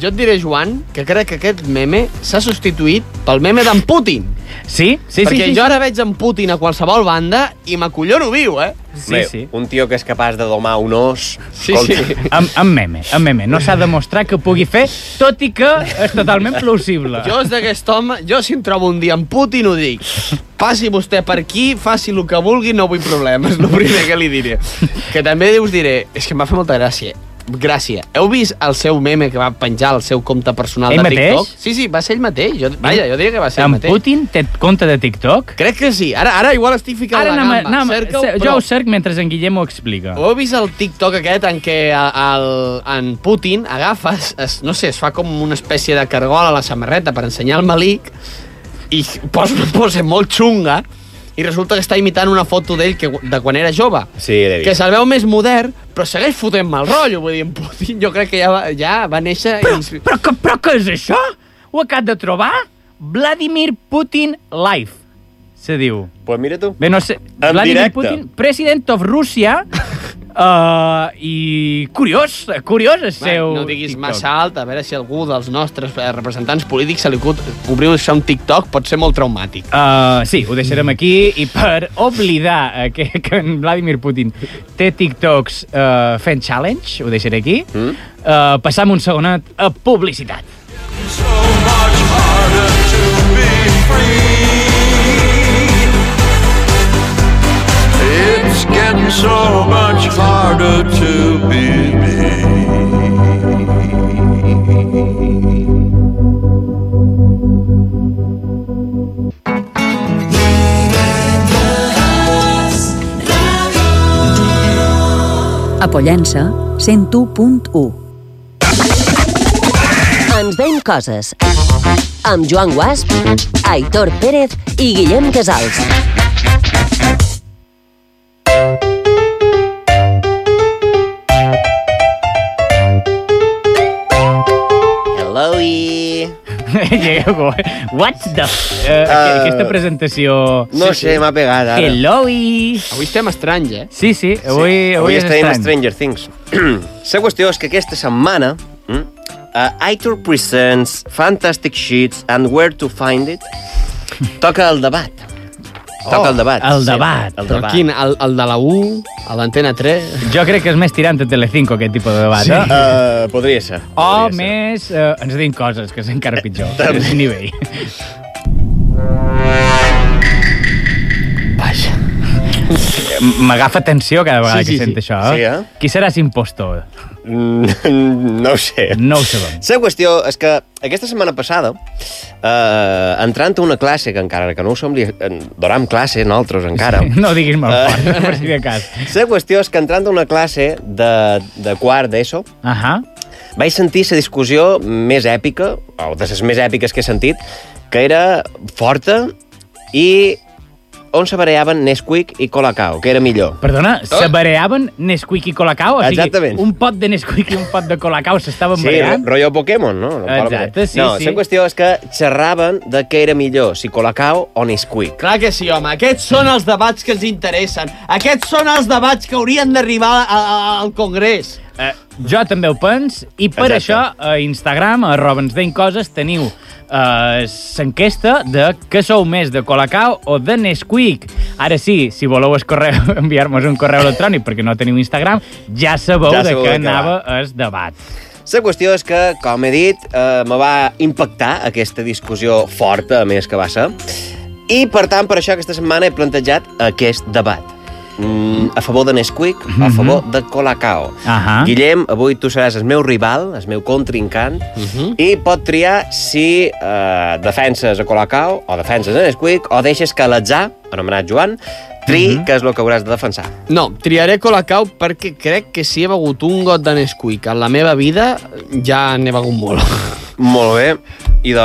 Jo et diré, Joan, que crec que aquest meme s'ha substituït pel meme d'en Putin. Sí, sí, sí. perquè sí, jo ara veig en Putin a qualsevol banda i m'acollono viu, eh? Sí, Bé, sí. Un tio que és capaç de domar un os... Sí, escolta, sí. Amb, amb meme, amb meme. No s'ha demostrat que pugui fer, tot i que és totalment plausible. Jo és d'aquest home, jo si em trobo un dia en Putin ho dic. Passi vostè per aquí, faci el que vulgui, no vull problemes, el primer que li diré. Que també us diré, és que em va fer molta gràcia. Gràcia. Heu vist el seu meme que va penjar al seu compte personal Ell de mateix? TikTok? Sí, sí, va ser ell mateix. Jo, vaja, jo diria que va ser ell En mateix. Putin té compte de TikTok? Crec que sí. Ara, ara igual estic ficant Ara la anem, gamba. anem, a- Cerca-ho, ce- però- jo ho cerc mentre en Guillem ho explica. Heu vist el TikTok aquest en què el, en Putin agafa, es, es, no sé, es fa com una espècie de cargol a la samarreta per ensenyar el malic i posa una pose molt xunga i resulta que està imitant una foto d'ell que, de quan era jove. Sí, l'he Que se'l veu més modern, però segueix fotent mal rotllo. Vull dir, en Putin jo crec que ja va, ja va néixer... Però, i... però, que, però què és això? Ho acabo de trobar? Vladimir Putin Live, se diu. Pues mira tu. Bé, no sé, En Vladimir directe. Putin, president of Russia, uh, i curiós, curiós el seu no diguis TikTok. massa alt, a veure si algú dels nostres eh, representants polítics se li acut obrir un TikTok pot ser molt traumàtic. Uh, sí, ho deixarem aquí i per oblidar que, que en Vladimir Putin té TikToks uh, fent challenge, ho deixaré aquí, mm? uh, passam un segonet a publicitat. It's getting so much harder to be me. A Pollença, 101.1. Ens veiem coses. Amb Joan Guasp, Aitor Pérez i Guillem Casals. What the... Uh, uh, aquesta presentació... No sé, m'ha pegat ara. Hello -y. Avui estem estranys, eh? Sí, sí, avui, avui, Avui és estrany. Stranger Things. La qüestió és que aquesta setmana mm, uh, Aitor Presents Fantastic Sheets and Where to Find It toca el debat. Toca Oh, el debat. el sí, debat. El Però debat. quin? El, el de la U, el d'Antena 3? Jo crec que és més tirant a Telecinco aquest tipus de debat, sí. eh? Uh, podria ser. O podria ser. més, uh, ens diuen coses, que és encara pitjor. és nivell. Vaja. M'agafa tensió cada vegada Sí, sí, que sent sí. això. Sí, eh? Qui seràs impostor? Mm, no ho sé. No ho sabem. La qüestió és que aquesta setmana passada, eh, entrant a una classe, que encara que no ho som, li, en, donam classe, nosaltres encara, No diguis molt Eh. per si de cas. la qüestió és que entrant a una classe de, de quart d'ESO, Ahà. vaig sentir la discussió més èpica, o de les més èpiques que he sentit, que era forta i on se bareaven Nesquik i Colacao, que era millor. Perdona, se bareaven Nesquik i Colacao? O sigui, Exactament. un pot de Nesquik i un pot de Colacao s'estaven Sí, bareant? rotllo Pokémon, no? No, Exacte, sí, no, sí. la qüestió és que xerraven de què era millor, si Colacao o Nesquik. Clar que sí, home. Aquests són els debats que ens interessen. Aquests són els debats que haurien d'arribar al Congrés. Eh, jo també ho pens, i per Exacte. això a Instagram, a arroba ens deim coses, teniu eh, l'enquesta de què sou més de Colacao o de Nesquik. Ara sí, si voleu enviar-nos un correu electrònic perquè no teniu Instagram, ja sabeu Ja sabeu de què anava el debat. La qüestió és que, com he dit, eh, me va impactar aquesta discussió forta, a més que va ser, i, per tant, per això aquesta setmana he plantejat aquest debat. Mm, a favor de Nesquik, a favor de Colacao. Ahà. Guillem, avui tu seràs el meu rival, el meu contrincant, i pot triar si eh, defenses a Colacao o defenses a Nesquik o deixes que l'atzar, anomenat Joan, tri què és el que hauràs de defensar. No, triaré Colacao perquè crec que si he begut un got de Nesquik en la meva vida, ja n'he begut molt. Molt bé. I de...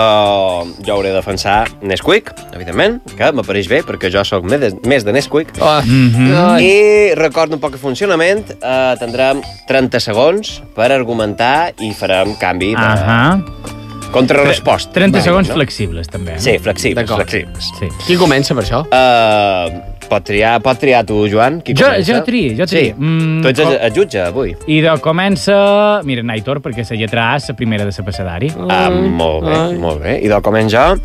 jo hauré de defensar Nesquik, evidentment, que m'apareix bé, perquè jo sóc més de, més de Nesquik. Oh, Mhm. ai. I recordo un poc el funcionament. Eh, tindrem 30 segons per argumentar i farem canvi de Ahà. contrarresposta. 30 Vale, segons no? flexibles, també. Sí, flexibles, flexibles. sí. Qui comença per això? Uh, pot, triar, pot triar tu, Joan? Qui Jo- comença? jo trio, jo trio. Sí. Mm, tu ets com- el, jutge, avui. I de comença... Mira, Naitor, perquè la lletra A és la primera de l'abecedari. Ah, molt bé, ai. molt bé. I de començo jo.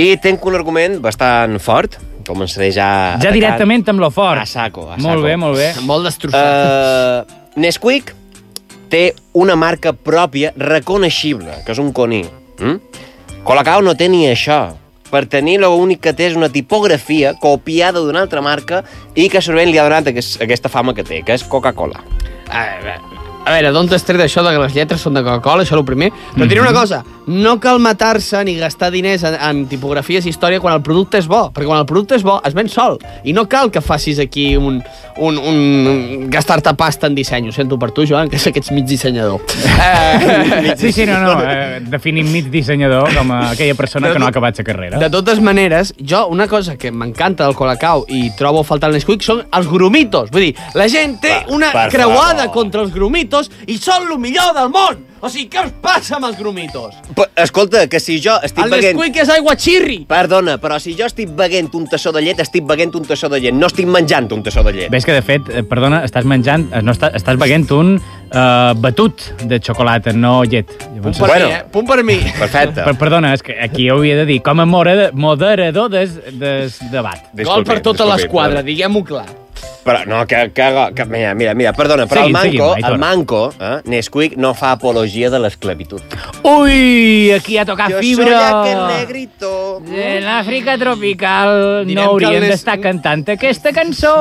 I tenc un argument bastant fort. Començaré ja... Ja atacant. directament amb lo fort. A saco, a Molt saco. bé, molt bé. Molt destrossat. Uh, Nesquik té una marca pròpia reconeixible, que és un coní. Mm? Colacao no té ni això. Per tenir l'únic que té és una tipografia copiada d'una altra marca i que sovint li ha donat aquest, aquesta fama que té, que és Coca-Cola. A veure, A veure, d'on t'has tret això de que les lletres són de Coca-Cola, això és el primer. Però diré una cosa, no cal matar-se ni gastar diners en, en tipografies i història quan el producte és bo, perquè quan el producte és bo es ven sol. I no cal que facis aquí un, un, un gastar-te pasta en disseny. Ho sento per tu, Joan, que sé que ets mig dissenyador. eh, Sí, sí, no, no. Eh, definim mig dissenyador com a aquella persona que no ha acabat la carrera. De totes maneres, jo una cosa que m'encanta del Colacao i trobo a faltar el Nesquik són els grumitos. Vull dir, la gent té Per- una per creuada favor. contra els grumitos i són el millor del món. O sigui, què us passa amb els grumitos? Però, escolta, que si jo estic El beguent... Nesquik és aigua xirri. Perdona, però si jo estic beguent un tassó de llet, estic beguent un tassó de llet, no estic menjant un tassó de llet. Ves que, de fet, eh, perdona, estàs menjant, eh, no estàs, estàs beguent un uh, batut de xocolata, no llet. Punt per Bueno. mi, eh? Punt per mi. Perfecte. Per, perdona, és que aquí hauria de dir com a moderador des, des debat. Gol per tota l'esquadra, diguem-ho clar. Però no, que, que, que mira, mira, mira, perdona, però Seguim, el seguim, manco, Aitor. el manco, eh, Nesquik no fa apologia de l'esclavitud. Ui, aquí ha tocat fibra. negrito. En l'Àfrica tropical Direm no el Nes- d'estar cantant aquesta cançó.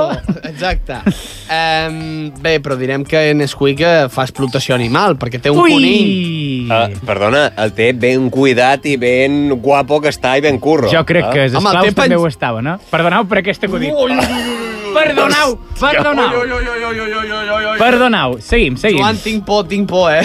Exacte. Um, bé, però direm que Nesquik eh, fa explotació animal, perquè té un Ui! conill. Uh, perdona, el té ben cuidat i ben guapo que està i ben curro. Jo crec eh? que els Home, el esclaus té també pens- ho estaven, eh? Perdoneu per aquest acudit. Perdoneu, perdoneu. Perdoneu, seguim, seguim. Joan, tinc por, tinc por, eh?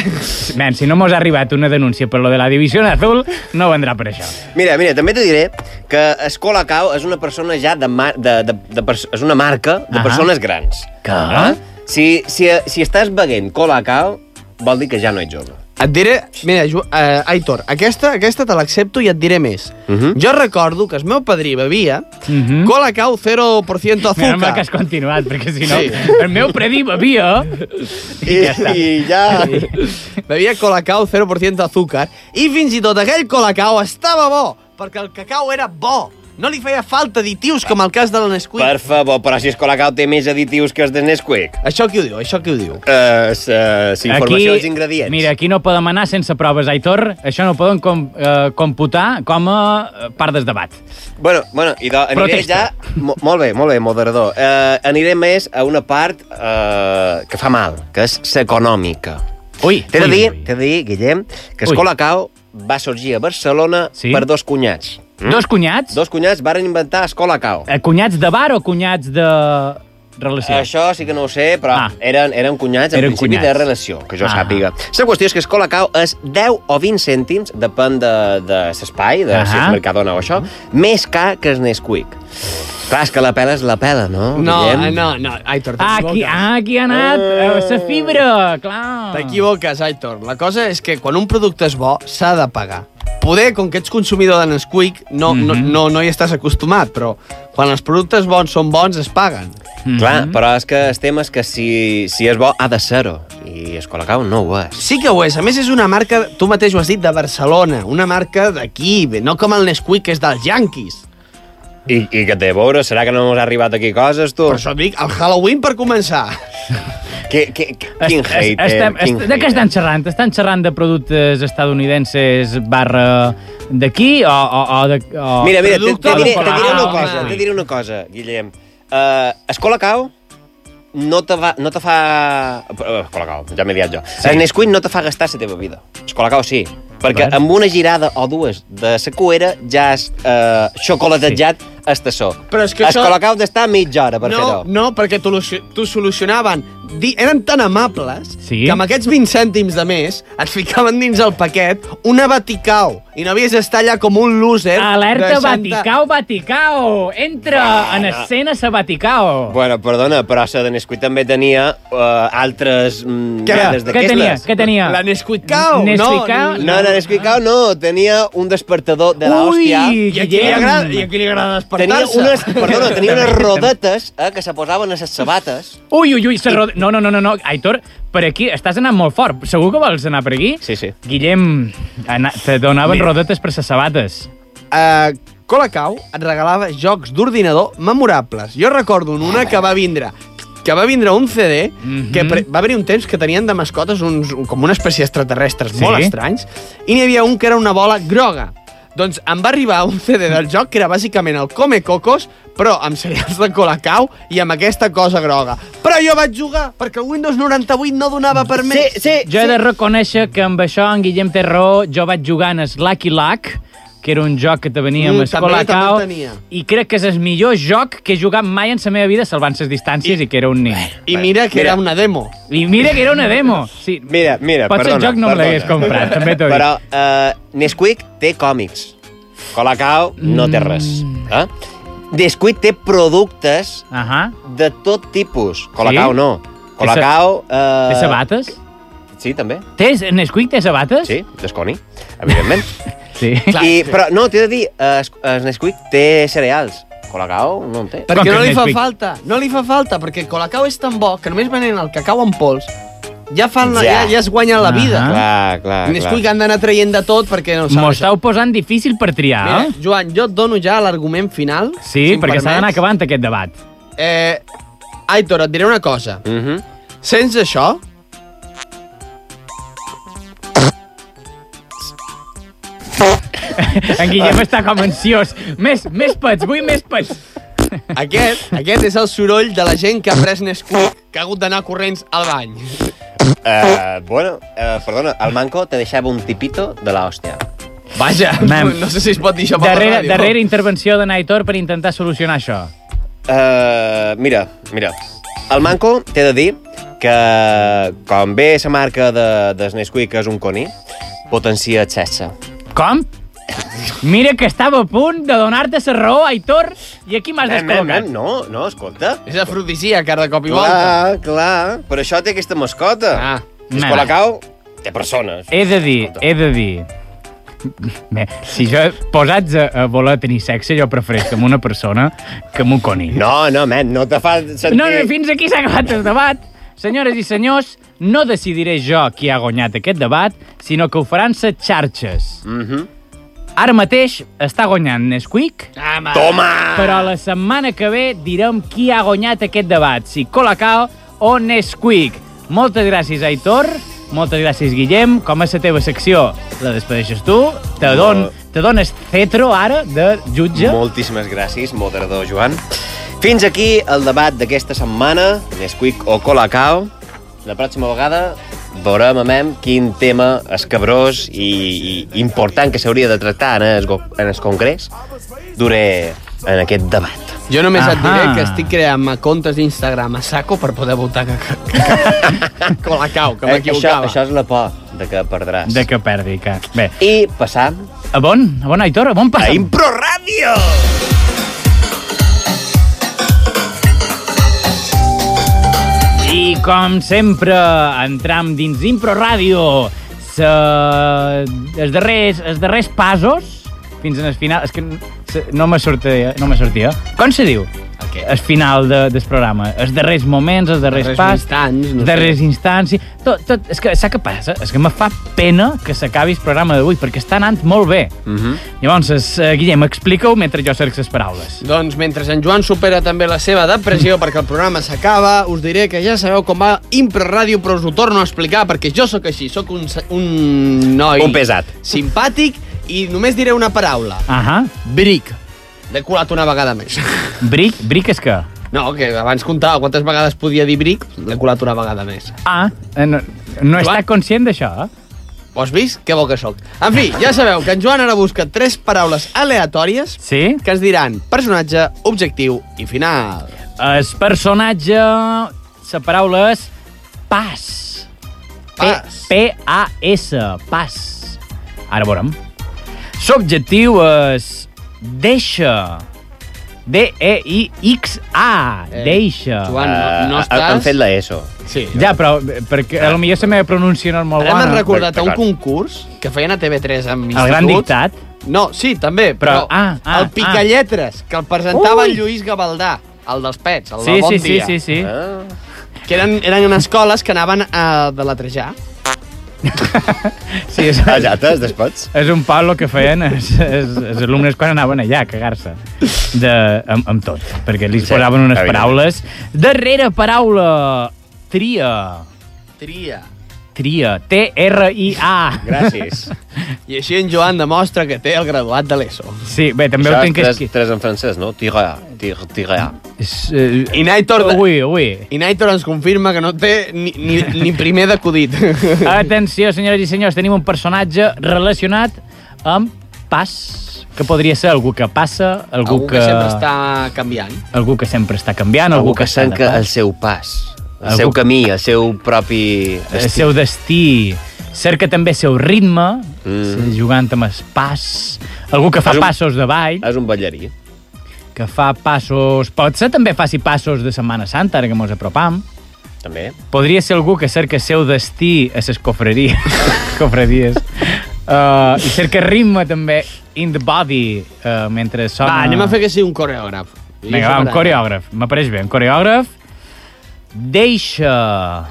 Men, si no mos ha arribat una denúncia per lo de la divisió azul, no vendrà per això. Mira, mira, també te diré que Escolacao és una persona ja de, mar, de, de, de, pers- és una marca de Ahà. persones grans. Que? Si, si, si estàs beguent Colacao, vol dir que ja no ets jove. Et diré... Mira, Ju, eh, Aitor, aquesta, aquesta te l'accepto i et diré més. Mhm. Jo recordo que el meu padrí bevia Mhm. Colacao 0% Mira, azúcar. mal que has continuat, perquè si no... Sí. El meu predí bevia... I ja està. I ja... Bevia Colacao 0% azúcar i fins i tot aquell Colacao estava bo, perquè el cacau era bo. No li feia falta additius com el cas de la Nesquik. Per favor, però si Escolacao té més additius que els de Nesquik. Això qui ho diu? Això qui ho diu? Uh, uh, informació dels ingredients. Mira, aquí no podem anar sense proves, Aitor. Això no ho poden com, eh, computar com a eh, part del debat. Bueno, bueno, i de, aniré Protesta. ja... Mo, molt bé, molt bé, moderador. Uh, aniré més a una part uh, que fa mal, que és l'econòmica. Ui, T'he de ui, dir, ui. t'he de dir, Guillem, que Ui. Escolacao va sorgir a Barcelona Sí? per dos cunyats. Dos cunyats? Dos cunyats varen inventar Escolacao. Eh, cunyats de bar o cunyats de relació? Això sí que no ho sé, però Ah. eren, eren cunyats en Eren principi cunyats. de relació, que jo Ah. sàpiga. La qüestió és que Escolacao és 10 o 20 cèntims, depèn de, de l'espai, de si Ah. és Mercadona o això, més car que el Nesquik. Clar, és que la pela és la pela, no? No, Guillem? eh, no, no, Aitor, Ah, aquí, t'equivoques. ah, aquí ha anat la fibra, clar. T'equivoques, Aitor. La cosa és que quan un producte és bo, s'ha de pagar. Poder, com que ets consumidor de Nesquik, no, mm -hmm. no, Mhm. no, no hi estàs acostumat, però quan els productes bons són bons, es paguen. Mhm. Clar, però és que el tema és que si, si és bo, ha de ser-ho. I Escolacao no ho és. Sí que ho és. A més, és una marca, tu mateix ho has dit, de Barcelona. Una marca d'aquí, no com el Nesquik, que és dels Yankees. I, I que té a veure, serà que no ens ha arribat aquí coses, tu? Per això et dic, el Halloween per començar. Que, que, que, quin Est- hate, est- estem, quin est, de què estan xerrant? Estan xerrant de productes estadounidenses barra d'aquí o, o, o de... O... Mira, mira, te, Producte te, diré, te diré una cosa, te diré una cosa, Guillem. Uh, Escolacao no te, va, no te fa... Uh, Escolacao, ja m'he dit jo. Sí. El Nesquik no te fa gastar la teva vida. Escolacao sí. Perquè amb una girada o dues de la cuera ja has uh, xocolatejat sí. El tassó. Però és que això- Escolacao d'estar mitja hora per no, fer-ho. no, perquè t'ho t'ho solucionaven. Di, eren tan amables Sí? que amb aquests 20 cèntims de més et ficaven dins el paquet una Vaticau i no havies d'estar allà com un loser. Alerta Vaticao, Vaticao! Entra en escena sa Vaticao! Bueno, perdona, però la de Nesquik també tenia uh, altres mm, Què? merdes Què tenia? d'aquestes. Què tenia? La Nesquikau. Nesquikau? No, no, Nesquikau no, tenia un despertador de l'hòstia. Ui, I a qui li Guillem! agrada, i a qui li agrada Tenia despertar-se? unes, perdona, tenia unes rodetes eh, que se posaven a les sabates. Ui, ui, ui, se rode... no, no, no, no, no, Aitor, per aquí estàs anant molt fort. Segur que vols anar per aquí? Sí, sí. Guillem, ana... te donaven Mira. rodetes per ses sabates. uh, Colacau et regalava jocs d'ordinador memorables. Jo recordo una que va vindre que va vindre un CD Mhm. que pre- va haver un temps que tenien de mascotes uns, com una espècie d'extraterrestres Sí. molt estranys i n'hi havia un que era una bola groga. Doncs em va arribar un CD del joc que era bàsicament el Come Cocos, però amb cereals de Colacau i amb aquesta cosa groga. Però jo vaig jugar perquè el Windows 98 no donava per més. sí, Jo he de reconèixer que amb això en Guillem té raó, jo vaig jugar en Slacky Luck, que era un joc que te venia Mm, amb també- Escolacao, també el tenia. i crec que és el millor joc que he jugat mai en la meva vida salvant les distàncies i, que era un nin. I mira que Mira. era una demo. I mira que era una demo. Sí, Mira, mira, Potser perdona. el joc no me perdona. l'hagués comprat, també t'ho dic. Però uh, Nesquik té còmics. Colacao no té res. Mm. Eh? Nesquik té productes Ahà. de tot tipus. Colacao Sí? no. Colacao... Uh, Té sabates? Sí, també. Té, Nesquik té sabates? Sí, d'Esconi, evidentment. Sí. I, però no, t'he de dir, uh, el Nesquik té cereals. Colacao no en té. Perquè no li fa Nesquik? falta, no li fa falta, perquè Colacao és tan bo que només venent el cacau en pols ja, fan, ja. Ja. ja, ja es guanyen la vida. Ah. Clar, clar, Nesquik clar. han d'anar traient de tot perquè no M'ho saben. estàu posant difícil per triar, Mira, eh? Joan, jo et dono ja l'argument final. Sí, si perquè s'ha d'anar acabant aquest debat. Eh, Aitor, et diré una cosa. Mm -hmm. Sents això? En Guillem està com ansiós. Més, més pets, vull més pets. Aquest, aquest és el soroll de la gent que ha pres Nesquik, que ha hagut d'anar corrents al bany. Uh, bueno, uh, perdona, el Manco te deixava un tipito de la hòstia. Vaja, Mem. no sé si es pot dir això per la ràdio. darrere intervenció de Naitor per intentar solucionar això. Uh, mira, mira, el Manco t'he de dir que, com bé la marca de, de Nesquik que és un coni, potencia sexe. Com? Mira que estava a punt de donar-te la raó, Aitor, i aquí m'has descol·locat. no, no, escolta. És afrodisíac, ara de cop i volta. Clar, clar, per això té aquesta mascota. Ah. És Mem. Colacao té persones. He de dir, he de dir... Bé, si jo posats a, a voler tenir sexe, jo prefereixo amb una persona que amb un coni. No, no, men, no te fa sentir... No, no, fins aquí s'ha acabat el debat. Senyores i senyors, no decidiré jo qui ha guanyat aquest debat, sinó que ho faran les xarxes. Mhm. Ara mateix està guanyant Nesquik, Home. Toma! però la setmana que ve direm qui ha guanyat aquest debat, si Colacao o Nesquik. Moltes gràcies, Aitor. Moltes gràcies, Guillem. Com és la teva secció? La despedeixes tu. Te, don, te dones cetro ara de jutge. Moltíssimes gràcies, moderador Joan. Fins aquí el debat d'aquesta setmana, Nesquik o Colacao. La pròxima vegada veurem a mem quin tema escabrós i, i important que s'hauria de tractar en el, en el Congrés duré en aquest debat. Jo només et diré que estic creant comptes d'Instagram a saco per poder votar que, que, que, Colacau, que Eh, això, m'equivocava. això és la por de que perdràs. De que perdi, que... Bé, I passam a bon, a bon, Aitor, a bon a passam. Impro Ràdio! Com sempre, entram dins Impro Ràdio. Se... Els, darrers, els darrers passos, fins el final... És que no me sortia, no me sortia. Com se diu? Què? El final de, del programa. Els darrers moments, els darrers, Darrers pas... instants, no els sé. darrers instants... i Tot, tot, és que, saps què passa? És que me fa pena que s'acabi el programa d'avui, perquè està anant molt bé. Mm -hmm. Llavors, es, uh, Guillem, explica-ho mentre jo cerco les paraules. Doncs mentre en Joan supera també la seva depressió perquè el programa s'acaba, us diré que ja sabeu com va Impro Ràdio, però us ho torno a explicar perquè jo sóc així, sóc un, un noi... Un pesat. Simpàtic i només diré una paraula. Ahà. Bric. L'he colat una vegada més. Bric, bric és que... No, que abans comptava quantes vegades podia dir bric, l'he colat una vegada més. Ah, eh, no, no està conscient d'això, eh? Ho has vist? Que bo que sóc. En fi, ja sabeu que en Joan ara busca tres paraules aleatòries Sí? que ens diran personatge, objectiu i final. El personatge... La paraula és pas. Pas. P-A-S. Pas. Ara veurem. L'objectiu és deixa. D-E-I-X-A. Eh, Deixa. Joan, no, no Uh, estàs... han fet l'ESO. Sí. Ja, però eh, perquè a lo millor la meva pronúncia no és molt Ara m'has recordat a un concurs que feien a TV3 amb El gran instituts. dictat. No, sí, també, però, Però- ah, ah, el Picalletres, que el presentava Ui. el Lluís Gavaldà, el dels pets, el Sí, del Bon sí, sí, Dia. sí, sí. Ah. Que eren, eren escoles que anaven a de la Trajà. sí és, Ah, ja t'has despots? és un pal el que feien els, els, els alumnes quan anaven allà a cagar-se de, amb, amb tot, perquè li Sí, posaven unes paraules. Darrera paraula, tria. Tria. Tria. T-R-I-A. Gràcies. I així en Joan demostra que té el graduat de l'ESO. Sí, bé, també Això ho és tinc tres, escrit. tres en francès, no? Tira, tira, tira. És, eh, I Naitor, Ui, ui. I Naitor ens confirma que no té ni, ni, ni primer d'acudit. Atenció, senyores i senyors, tenim un personatge relacionat amb pas, que podria ser algú que passa, algú, Algú que sempre està canviant. algú que sempre està canviant, algú, Algú que de cerca pas. el seu pas, el seu camí, el seu propi el estil. seu destí, cerca també el seu ritme, Mm. jugant amb el pas, algú que fa És un- passos de ball, És un ballarí. que fa passos... Pot ser també faci passos de Setmana Santa, ara que mos apropam. També. Podria ser algú que cerca el seu destí a les cofreries. cofredies. Uh, I cerca ritme també in the body uh, mentre sona... Va, anem a fer que sigui un coreògraf. Vinga, va, un coreògraf. M'apareix bé, un coreògraf. Deixa...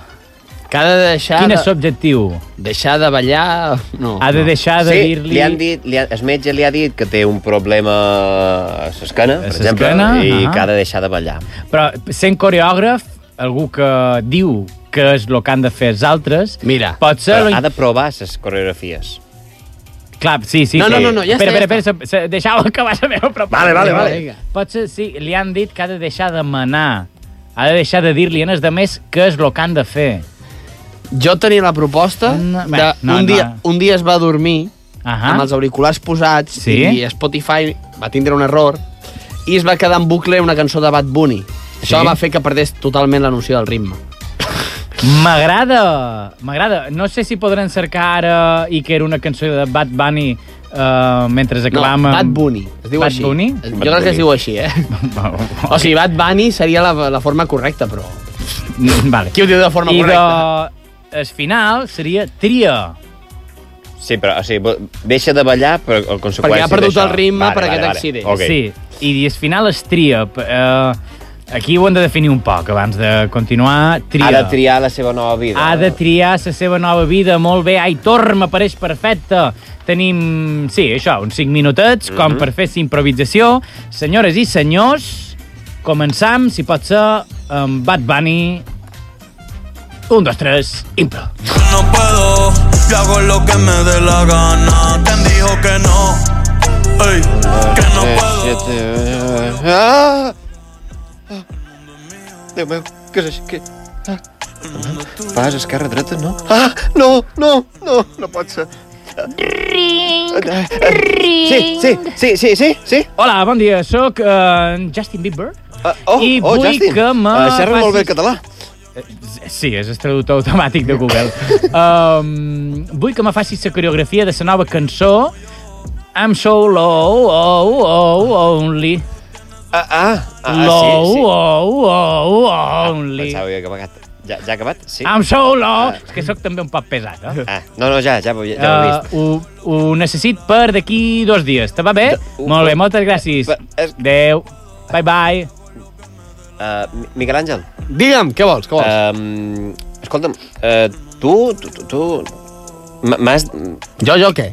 Que ha de deixar... Quin de, és l'objectiu? Deixar de ballar... No. Ha de deixar de sí, dir-li... li han dit, li ha, el metge li ha dit que té un problema a l'esquena, per exemple, i ahà. que ha de deixar de ballar. Però sent coreògraf, algú que diu que és el que han de fer els altres, Mira, pot ser... Però ha de provar les coreografies. Clar, sí, sí. No, sí. no, no, no, ja espera, està, espera, ja espera, se- deixau acabar la meva proposta. Vale, vale, Vinga, vale. vinga. Potser sí, li han dit que ha de deixar de manar, ha de deixar de dir-li als altres què és el que han de fer. Jo tenia la proposta No, de no, un, dia, no. un dia es va dormir Ahà. amb els auriculars posats Sí? i Spotify va tindre un error i es va quedar en bucle una cançó de Bad Bunny. Això Sí? va fer que perdés totalment la noció del ritme. M'agrada, m'agrada. No sé si podran cercar ara i que era una cançó de Bad Bunny uh, mentre No, acabam... Bad Bunny. Es diu Bad així. Bunny? Jo Bad crec que es diu així, eh? O sigui, Bad Bunny seria la, la forma correcta, però... vale. Qui ho diu de forma I correcta? de... El final seria tria. Sí, però o sigui, deixa de ballar, però el conseqüència Perquè ha perdut el ritme per aquest accident. Ok. Sí, i el final es tria. Uh, aquí ho hem de definir un poc abans de continuar. Tria. Ha de triar la seva nova vida. Ha de triar la seva nova vida. Molt bé, Aitor, m'apareix perfecte. Tenim, sí, això, uns 5 minutets, Mhm. com per fer la improvisació. Senyores i senyors, començam, si pot ser, amb Bad Bunny. Un, dos, tres, impro. No puedo, yo hago lo que me dé la gana. ¿Quién dijo que no? Ey, que no puedo. Ah! Ah! Déu meu, què és això? Què? Ah! Pas, esquerra, dreta, no? Ah! No, no, no, no pot ser. Ring, Sí, sí, sí, sí, sí, sí. Hola, bon dia, sóc uh, Justin Bieber. Uh, oh, I oh, vull Justin. que me Uh, xerra molt bé facis- català. Sí, és el traductor automàtic de Google. um, vull que me facis la coreografia de la nova cançó I'm so low, oh, oh, only. Ah, ah, ah low, sí, sí. oh, oh, only. Pensava que havia acabat. Ja, ja ha acabat? Sí. I'm so low. Ah. És que sóc també un poc pesat, eh? Ah, no, no, ja, ja, ja, ja ho he vist. Uh, ho, ho necessit per d'aquí dos dies. Te va bé? Uh, Molt bé, moltes gràcies. uh, és- Adéu. Bye, bye. Uh, Miquel Àngel, Digue'm, què vols, què vols? um, escolta'm, uh, tu, tu, tu, tu m- m'has... jo, jo què?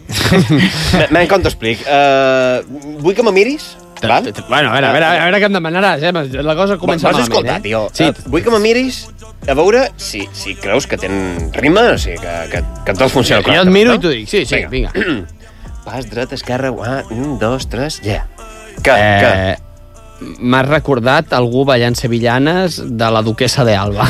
Men, com t'ho explic? Uh, vull que me miris, val? Bueno, a veure, a veure, a veure què em demanaràs, eh? La cosa comença malament, escoltar, eh? tio? Sí, vull que me miris a veure si, si creus que ten rima, o sigui, que, que, que tot funciona jo et miro i t'ho dic. Sí, sí, vinga. Pas, dret, esquerra, ah, un, dos, tres, ja. Yeah. Que, eh... que... M'has recordat algú ballant sevillanes de la duquesa de Alba.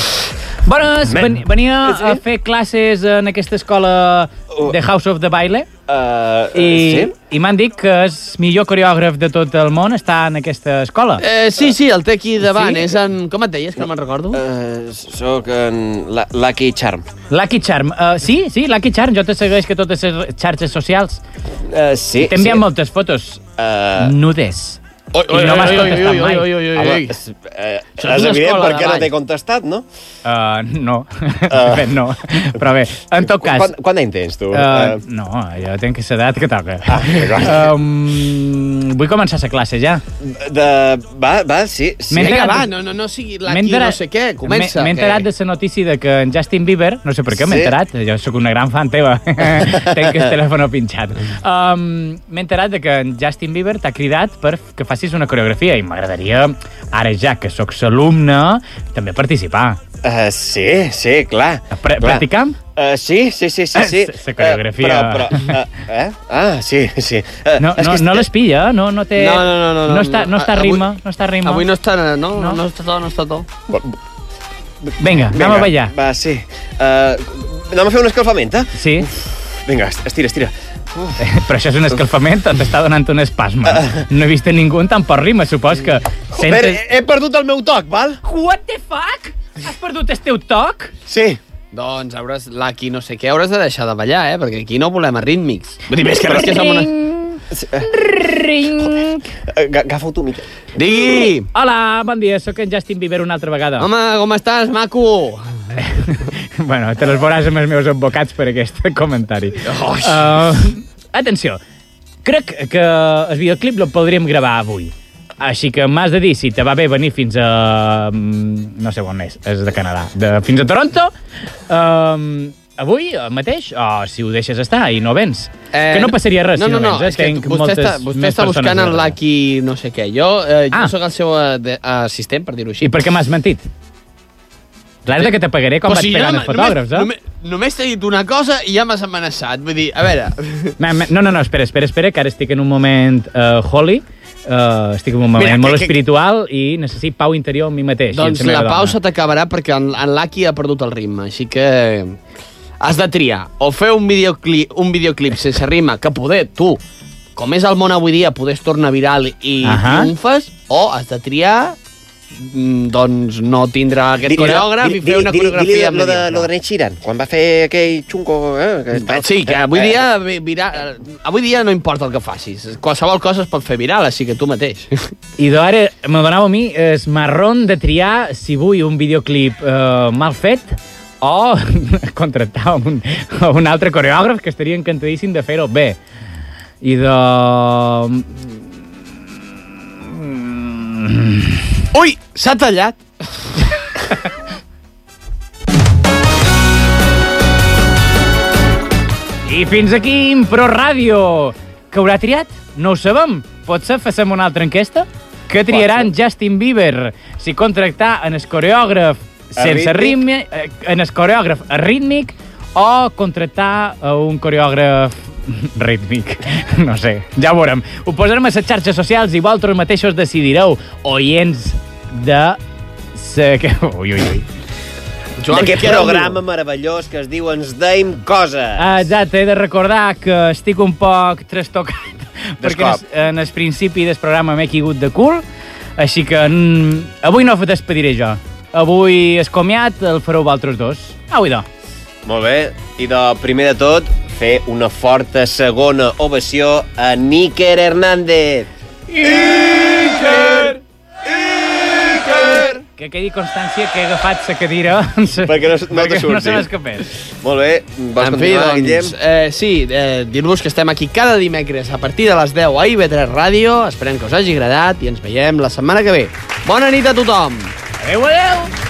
Bones, venia a fer classes en aquesta escola Oh. de House of the Baile Uh, i, Sí? i m'han dit que el millor coreògraf de tot el món està en aquesta escola. Eh, sí, sí, el té aquí davant. Sí? És en... Com et deies, que no me'n recordo? Uh, soc en la, Lucky Charm. Lucky Charm. Uh, sí, sí, Lucky Charm. Jo te segueix que totes les xarxes socials. Uh, sí, T'he enviat sí. moltes fotos Uh, nudes. Oi, I no m'has contestat mai. oi, oi, oi, Home, oi. és, eh, és evident perquè de no t'he contestat, no? Uh, no, fet no. Però bé, en tot cas... Quant, quant any tens, tu? Uh, no, jo tinc que l'edat que toca. Ah, um, vull començar la classe ja. de... Va, va, sí. sí. M'he Vinga, va, no, no, no sigui M'he l'aqui enterat- no sé què, comença. M'he m'he enterat de la notícia de que en Justin Bieber, no sé per què m'he Sí. enterat, jo sóc una gran fan teva, tenc el telèfon pinxat. Um, m'he enterat de que en Justin Bieber t'ha cridat per que faci facis una coreografia i m'agradaria, ara ja que sóc alumne, també participar. Uh, sí, sí, clar. Pra clar. Practicam? Uh, sí, sí, sí, sí. sí. Eh, sa coreografia. Uh, però, però, uh, eh? Ah, sí, sí. Uh, No, no, no les pilla, no, no té... No, no, no, no, no està, no està Avui- rima, no està rima. Avui no està... No, no, No? no està tot, no està tot. Vinga, anem a ballar. Va, sí. Uh, anem a fer un escalfament, eh? Sí, Vinga, estira, estira. Però això és un escalfament t'està donant un espasme? No he vist a ningú amb tan poc rima, supos que... Joder, he, he perdut el meu toc, val? What the fuck? Has perdut el teu toc? Sí. Doncs hauràs, l'Aki no sé què, hauràs de deixar de ballar, eh? Perquè aquí no volem arrítmics. Vull dir, més que res que som una... Ring. Agafa-ho tu, Miquel. Digui! Hola, bon dia, sóc en Justin Bieber una altra vegada. Home, com estàs, maco? bueno, te les veuràs amb els meus advocats per aquest comentari. Uh, atenció, crec que el videoclip el podríem gravar avui. Així que m'has de dir si te va bé venir fins a... mm, no sé on és, és de Canadà. De, fins a Toronto, um, avui mateix, o si ho deixes estar i no vens. Eh, que no passaria res no, si no, no, no, vens, eh? Tenc vostè moltes està, vostè està buscant darrere. l'Aki no sé què. Jo, eh, jo Ah. sóc el seu eh, de, assistent, per dir-ho així. I per què m'has mentit? Clar que te pagaré Però vaig si pegant els fotògrafs, eh? Només, només t'he dit una cosa i ja m'has amenaçat. Vull dir, a veure... No, no, no, espera, espera, espera, que ara estic en un moment uh, holy, uh, estic en un moment Mira, molt que- que- espiritual i necessit pau interior amb mi mateix. doncs la pausa t'acabarà perquè en, en l'Aki ha perdut el ritme, així que has de triar. O fer un videoclip, un videoclip sense rima, que poder tu, com és el món avui dia, poder es torna viral i Ahà. triomfes, o has de triar mm, doncs no tindre aquest coreògraf i fer una coreografia Dili lo de, lo de Ned Sheeran, quan va fer aquell xungo... Eh, que està- Sí, que avui eh, dia, vi- viral, avui dia no importa el que facis. Qualsevol cosa es pot fer viral, així que tu mateix. I d'ara me donava a mi es marrón de triar si vull un videoclip uh, mal fet o contractar un, un altre coreògraf que estaria encantadíssim de fer-ho bé. I de... Ui, s'ha tallat. I fins aquí Impro Ràdio. Que haurà triat? No ho sabem. Potser facem una altra enquesta? Que triaran Justin Bieber si contractar en el coreògraf sense ritme, eh, en el coreògraf rítmic o contractar un coreògraf rítmic. No sé, ja ho veurem. Ho posarem a les xarxes socials i vosaltres mateixos decidireu, oients de... Se... Ui, ui, ui. D'aquest programa meravellós que es diu Ens deim coses. Ah, exacte, he de recordar que estic un poc trastocat perquè en, en el principi del programa m'he caigut de cul, així que mm, avui no despediré jo. Avui el comiat el fareu vosaltres dos. Au, idò. Molt bé. I de primer de tot, fer una forta segona ovació a Níker Hernández. Que quedi constància que he agafat la cadira Perquè no, no te surti. no se m'escapés. Molt bé. Vols en fi, continuar, Guillem? doncs, eh, sí, eh, dir-vos que estem aquí cada dimecres a partir de les 10 a IB3 Ràdio. Esperem que us hagi agradat i ens veiem la setmana que ve. Bona nit a tothom! Adéu, adéu!